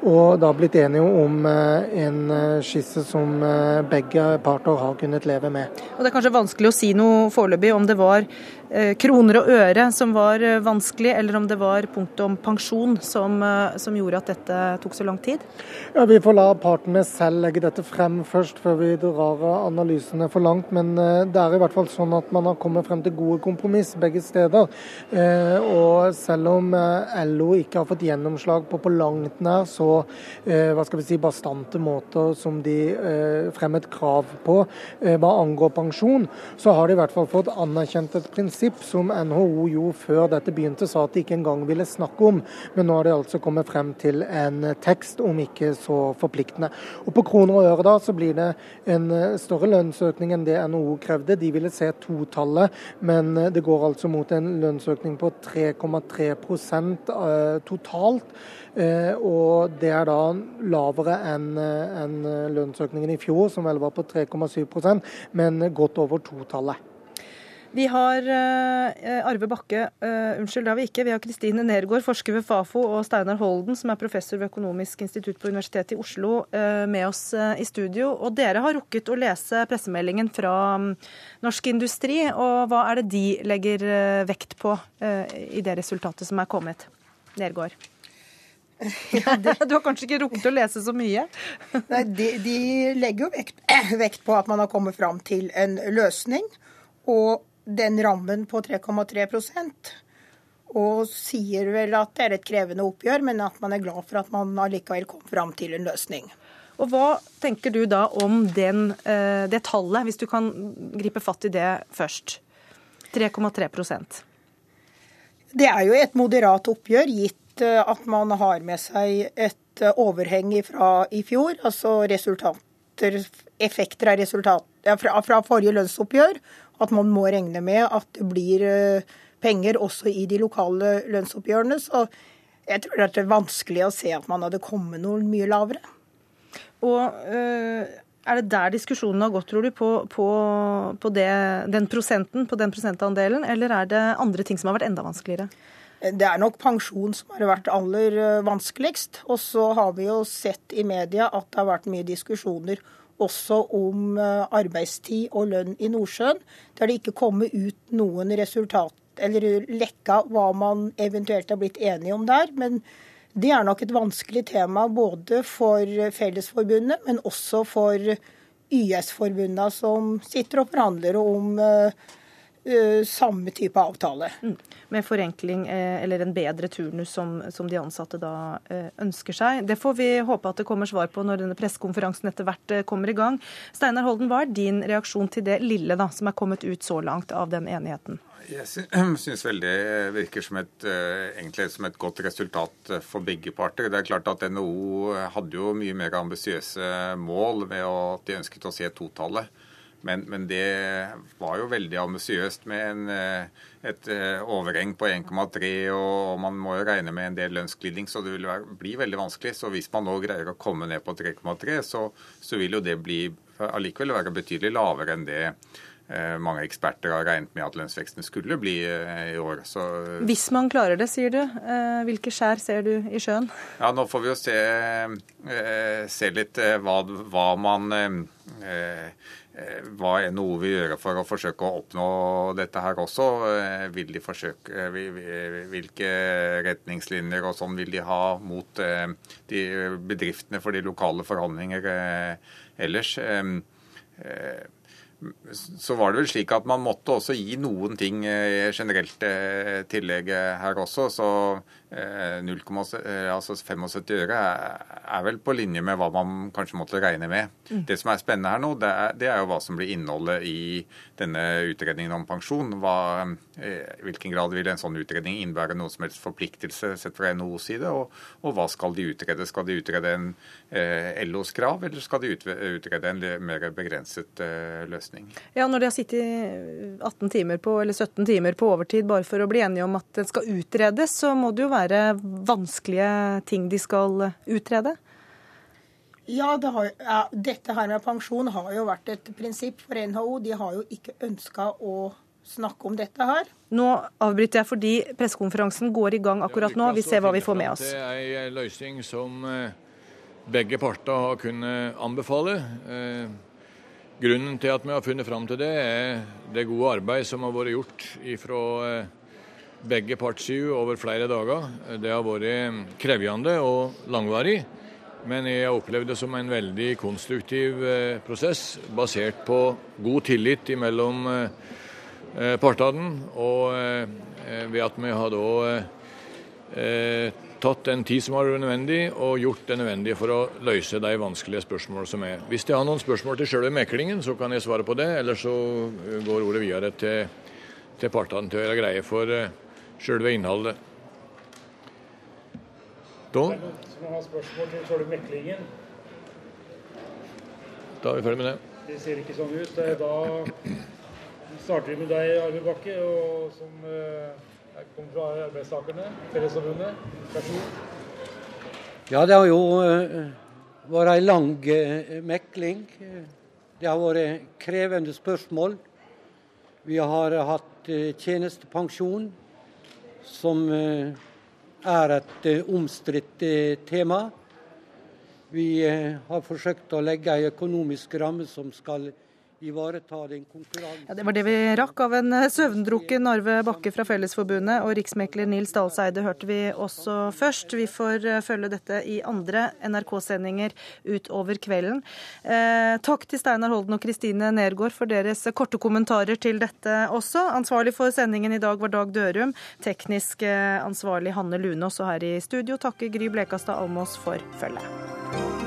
og da blitt enige om eh, en eh, skisse som eh, begge parter har kunnet leve med.
Og Det er kanskje vanskelig å si noe foreløpig om det var Eh, kroner og øre som var eh, vanskelig, eller om det var punktet om pensjon som, eh, som, gjorde at dette tok så lang tid?
Ja, Vi får la partene selv legge dette frem først, før vi drar analysene for langt. Men det er i hvert fall sånn at man har kommet frem til gode kompromiss begge steder. Og selv om LO ikke har fått gjennomslag på på langt nær så hva skal vi si, bastante måter som de fremmet krav på hva angår pensjon, så har de i hvert fall fått anerkjent et prinsipp prinsipp som NHO jo før dette begynte sa at de ikke engang ville snakke om. Men nå har de altså kommet frem til en tekst, om ikke så forpliktende. Og På kroner og øre da så blir det en større lønnsøkning enn det NHO krevde. De ville se totallet, men det går altså mot en lønnsøkning på 3,3 eh, totalt. Eh, og det er da lavere enn lønnsøkningen i fjor, som vel var på 3,7% men godt over totallet.
Vi har uh, Arve Bakke, uh, unnskyld, det har vi ikke. Vi har Kristine Nergård, forsker ved Fafo, og Steinar Holden, som er professor ved Økonomisk institutt på Universitetet i Oslo, uh, med oss i studio. Og dere har rukket å lese pressemeldingen fra um, Norsk Industri. Og hva er det de legger vekt på i det resultatet som er kommet? Nergård. Ja, det... Du har kanskje ikke rukket å lese så mye?
Nei, de, de legger jo vekt, vekt, på at man har kommet fram til en løsning. Og den rammen på 3,3% og sier vel at det er et krevende oppgjør, men at man er glad for at man allikevel kom fram til en løsning.
Og Hva tenker du da om den, eh, det tallet, hvis du kan gripe fatt i det først? 3,3%
Det er jo et moderat oppgjør, gitt eh, at man har med seg et eh, overheng fra i fjor. Altså resultater, effekter av resultat, fra, fra forrige lønnsoppgjør at man må regne med at det blir eh, penger også i de lokale lønnsoppgjørene. Så jeg tror det er vanskelig å se at man hadde kommet noe mye lavere.
Og øh, Er det der diskusjonen har gått, tror du, på, på, på det, den prosenten, på den prosentandelen, eller er det andre ting som har vært enda vanskeligere?
Det er nok pensjon som har vært aller eh, vanskeligst. Og så har vi jo sett i media at det har vært mye diskusjoner også om eh, arbeidstid og lønn i Nordsjøen, der det ikke kommer ut noen resultat eller lekka hva man eventuelt har blitt enige om der. Men det er nok et vanskelig tema både for Fellesforbundet, men også for YS-forbundene som sitter og forhandler om uh, samme type avtale. Mm
med forenkling eh, eller en bedre turnus som, som de ansatte da eh, ønsker seg. Det får vi håpe at det kommer svar på når denne pressekonferansen etter hvert eh, kommer i gang. Steinar Holden, hva er din reaksjon til det lille da, som er kommet ut så langt av den enigheten?
Jeg syns vel det virker som et, egentlig som et godt resultat for begge parter. Det er klart at NHO hadde jo mye mer ambisiøse mål ved at de ønsket å se totallet. Men, men, det var jo veldig ambisiøst med en, eh, et eh, overheng på 1,3, og man må jo regne med en del lønnsglidning, så det vil være, bli veldig vanskelig. Så hvis man nå greier å komme ned på 3,3, så, så, vil jo det bli allikevel være betydelig lavere enn det eh, mange eksperter har regnet med at lønnsveksten skulle bli i år. Så,
Hvis man klarer det, sier du. Hvilke skjær ser du i sjøen?
Ja, Nå får vi jo se, se litt hva, hva man Eh, hva NHO vil gjøre for å forsøke å oppnå dette her også. Eh, vil de forsøke, eh, hvilke retningslinjer og sånn vil de ha mot de bedriftene for de lokale forhandlinger ellers? så var det vel slik at man måtte også gi noen ting generelt tillegg her også. Så 0, altså 75 øre er vel på linje med hva man kanskje måtte regne med. Mm. Det som er spennende her nå, det er, det er, jo hva som blir innholdet i denne utredningen om pensjon. Hva, eh, I hvilken grad vil en sånn utredning innebære noe som helst forpliktelse sett fra NHOs side? Og, og, hva skal de utrede? Skal de utrede en eh, LOs krav, eller skal de utrede en mer begrenset eh, løsning?
Ja, Når de har sittet 18 timer på, eller 17 timer på overtid bare for å bli enige om at den skal utredes, så må det jo være vanskelige ting de skal utrede?
Ja, det har, ja, dette her med pensjon har jo vært et prinsipp for NHO. De har jo ikke ønska å snakke om dette her.
Nå avbryter jeg fordi pressekonferansen går i gang akkurat nå. Vi ser hva vi får med oss.
Det er en løsning som eh, begge parter har kunnet anbefale. Eh, grunnen til at vi har funnet fram til det, er det gode arbeid som har vært gjort fra eh, begge partssida over flere dager. Det har vært krevende og langvarig. Men jeg har opplevd det som en veldig konstruktiv eh, prosess, basert på god tillit mellom eh, eh, partene. Og ved at vi har da tatt den tid som har vært nødvendig, og gjort det nødvendige for å løse de vanskelige spørsmålene som er. Hvis de har noen spørsmål til selve meklingen, så kan jeg svare på det. Eller så går ordet videre til, til partene til å gjøre greie for selve innholdet.
Da Er som har spørsmål til selve meklingen?
Da er vi ferdig med det.
Det ser ikke sånn ut. Da starter vi med deg, Arve Bakke, og som uh, kommer fra arbeidstakerne, Fellesforbundet. Vær så god.
Ja, det har jo uh, vært ei lang uh, mekling. Det har vært krevende spørsmål. Vi har hatt eh, tjenestepensjon, som eh, er et eh, omstridt tema. Vi har forsøkt å legge en økonomisk ramme som skal ivareta den konkurransen.
Ja, det var det vi rakk av en eh, søvndrukken Arve Bakke fra Fellesforbundet. Og riksmekler Nils Dalseide hørte vi også først. Vi får eh, følge dette i andre NRK-sendinger utover kvelden. Eh, takk til Steinar Holden og Kristine Nergård for deres korte kommentarer til dette også. Ansvarlig for sendingen i dag var Dag Dørum. Teknisk eh, ansvarlig Hanne Lunås. Og her i studio takker Gry Blekastad Almås for følget.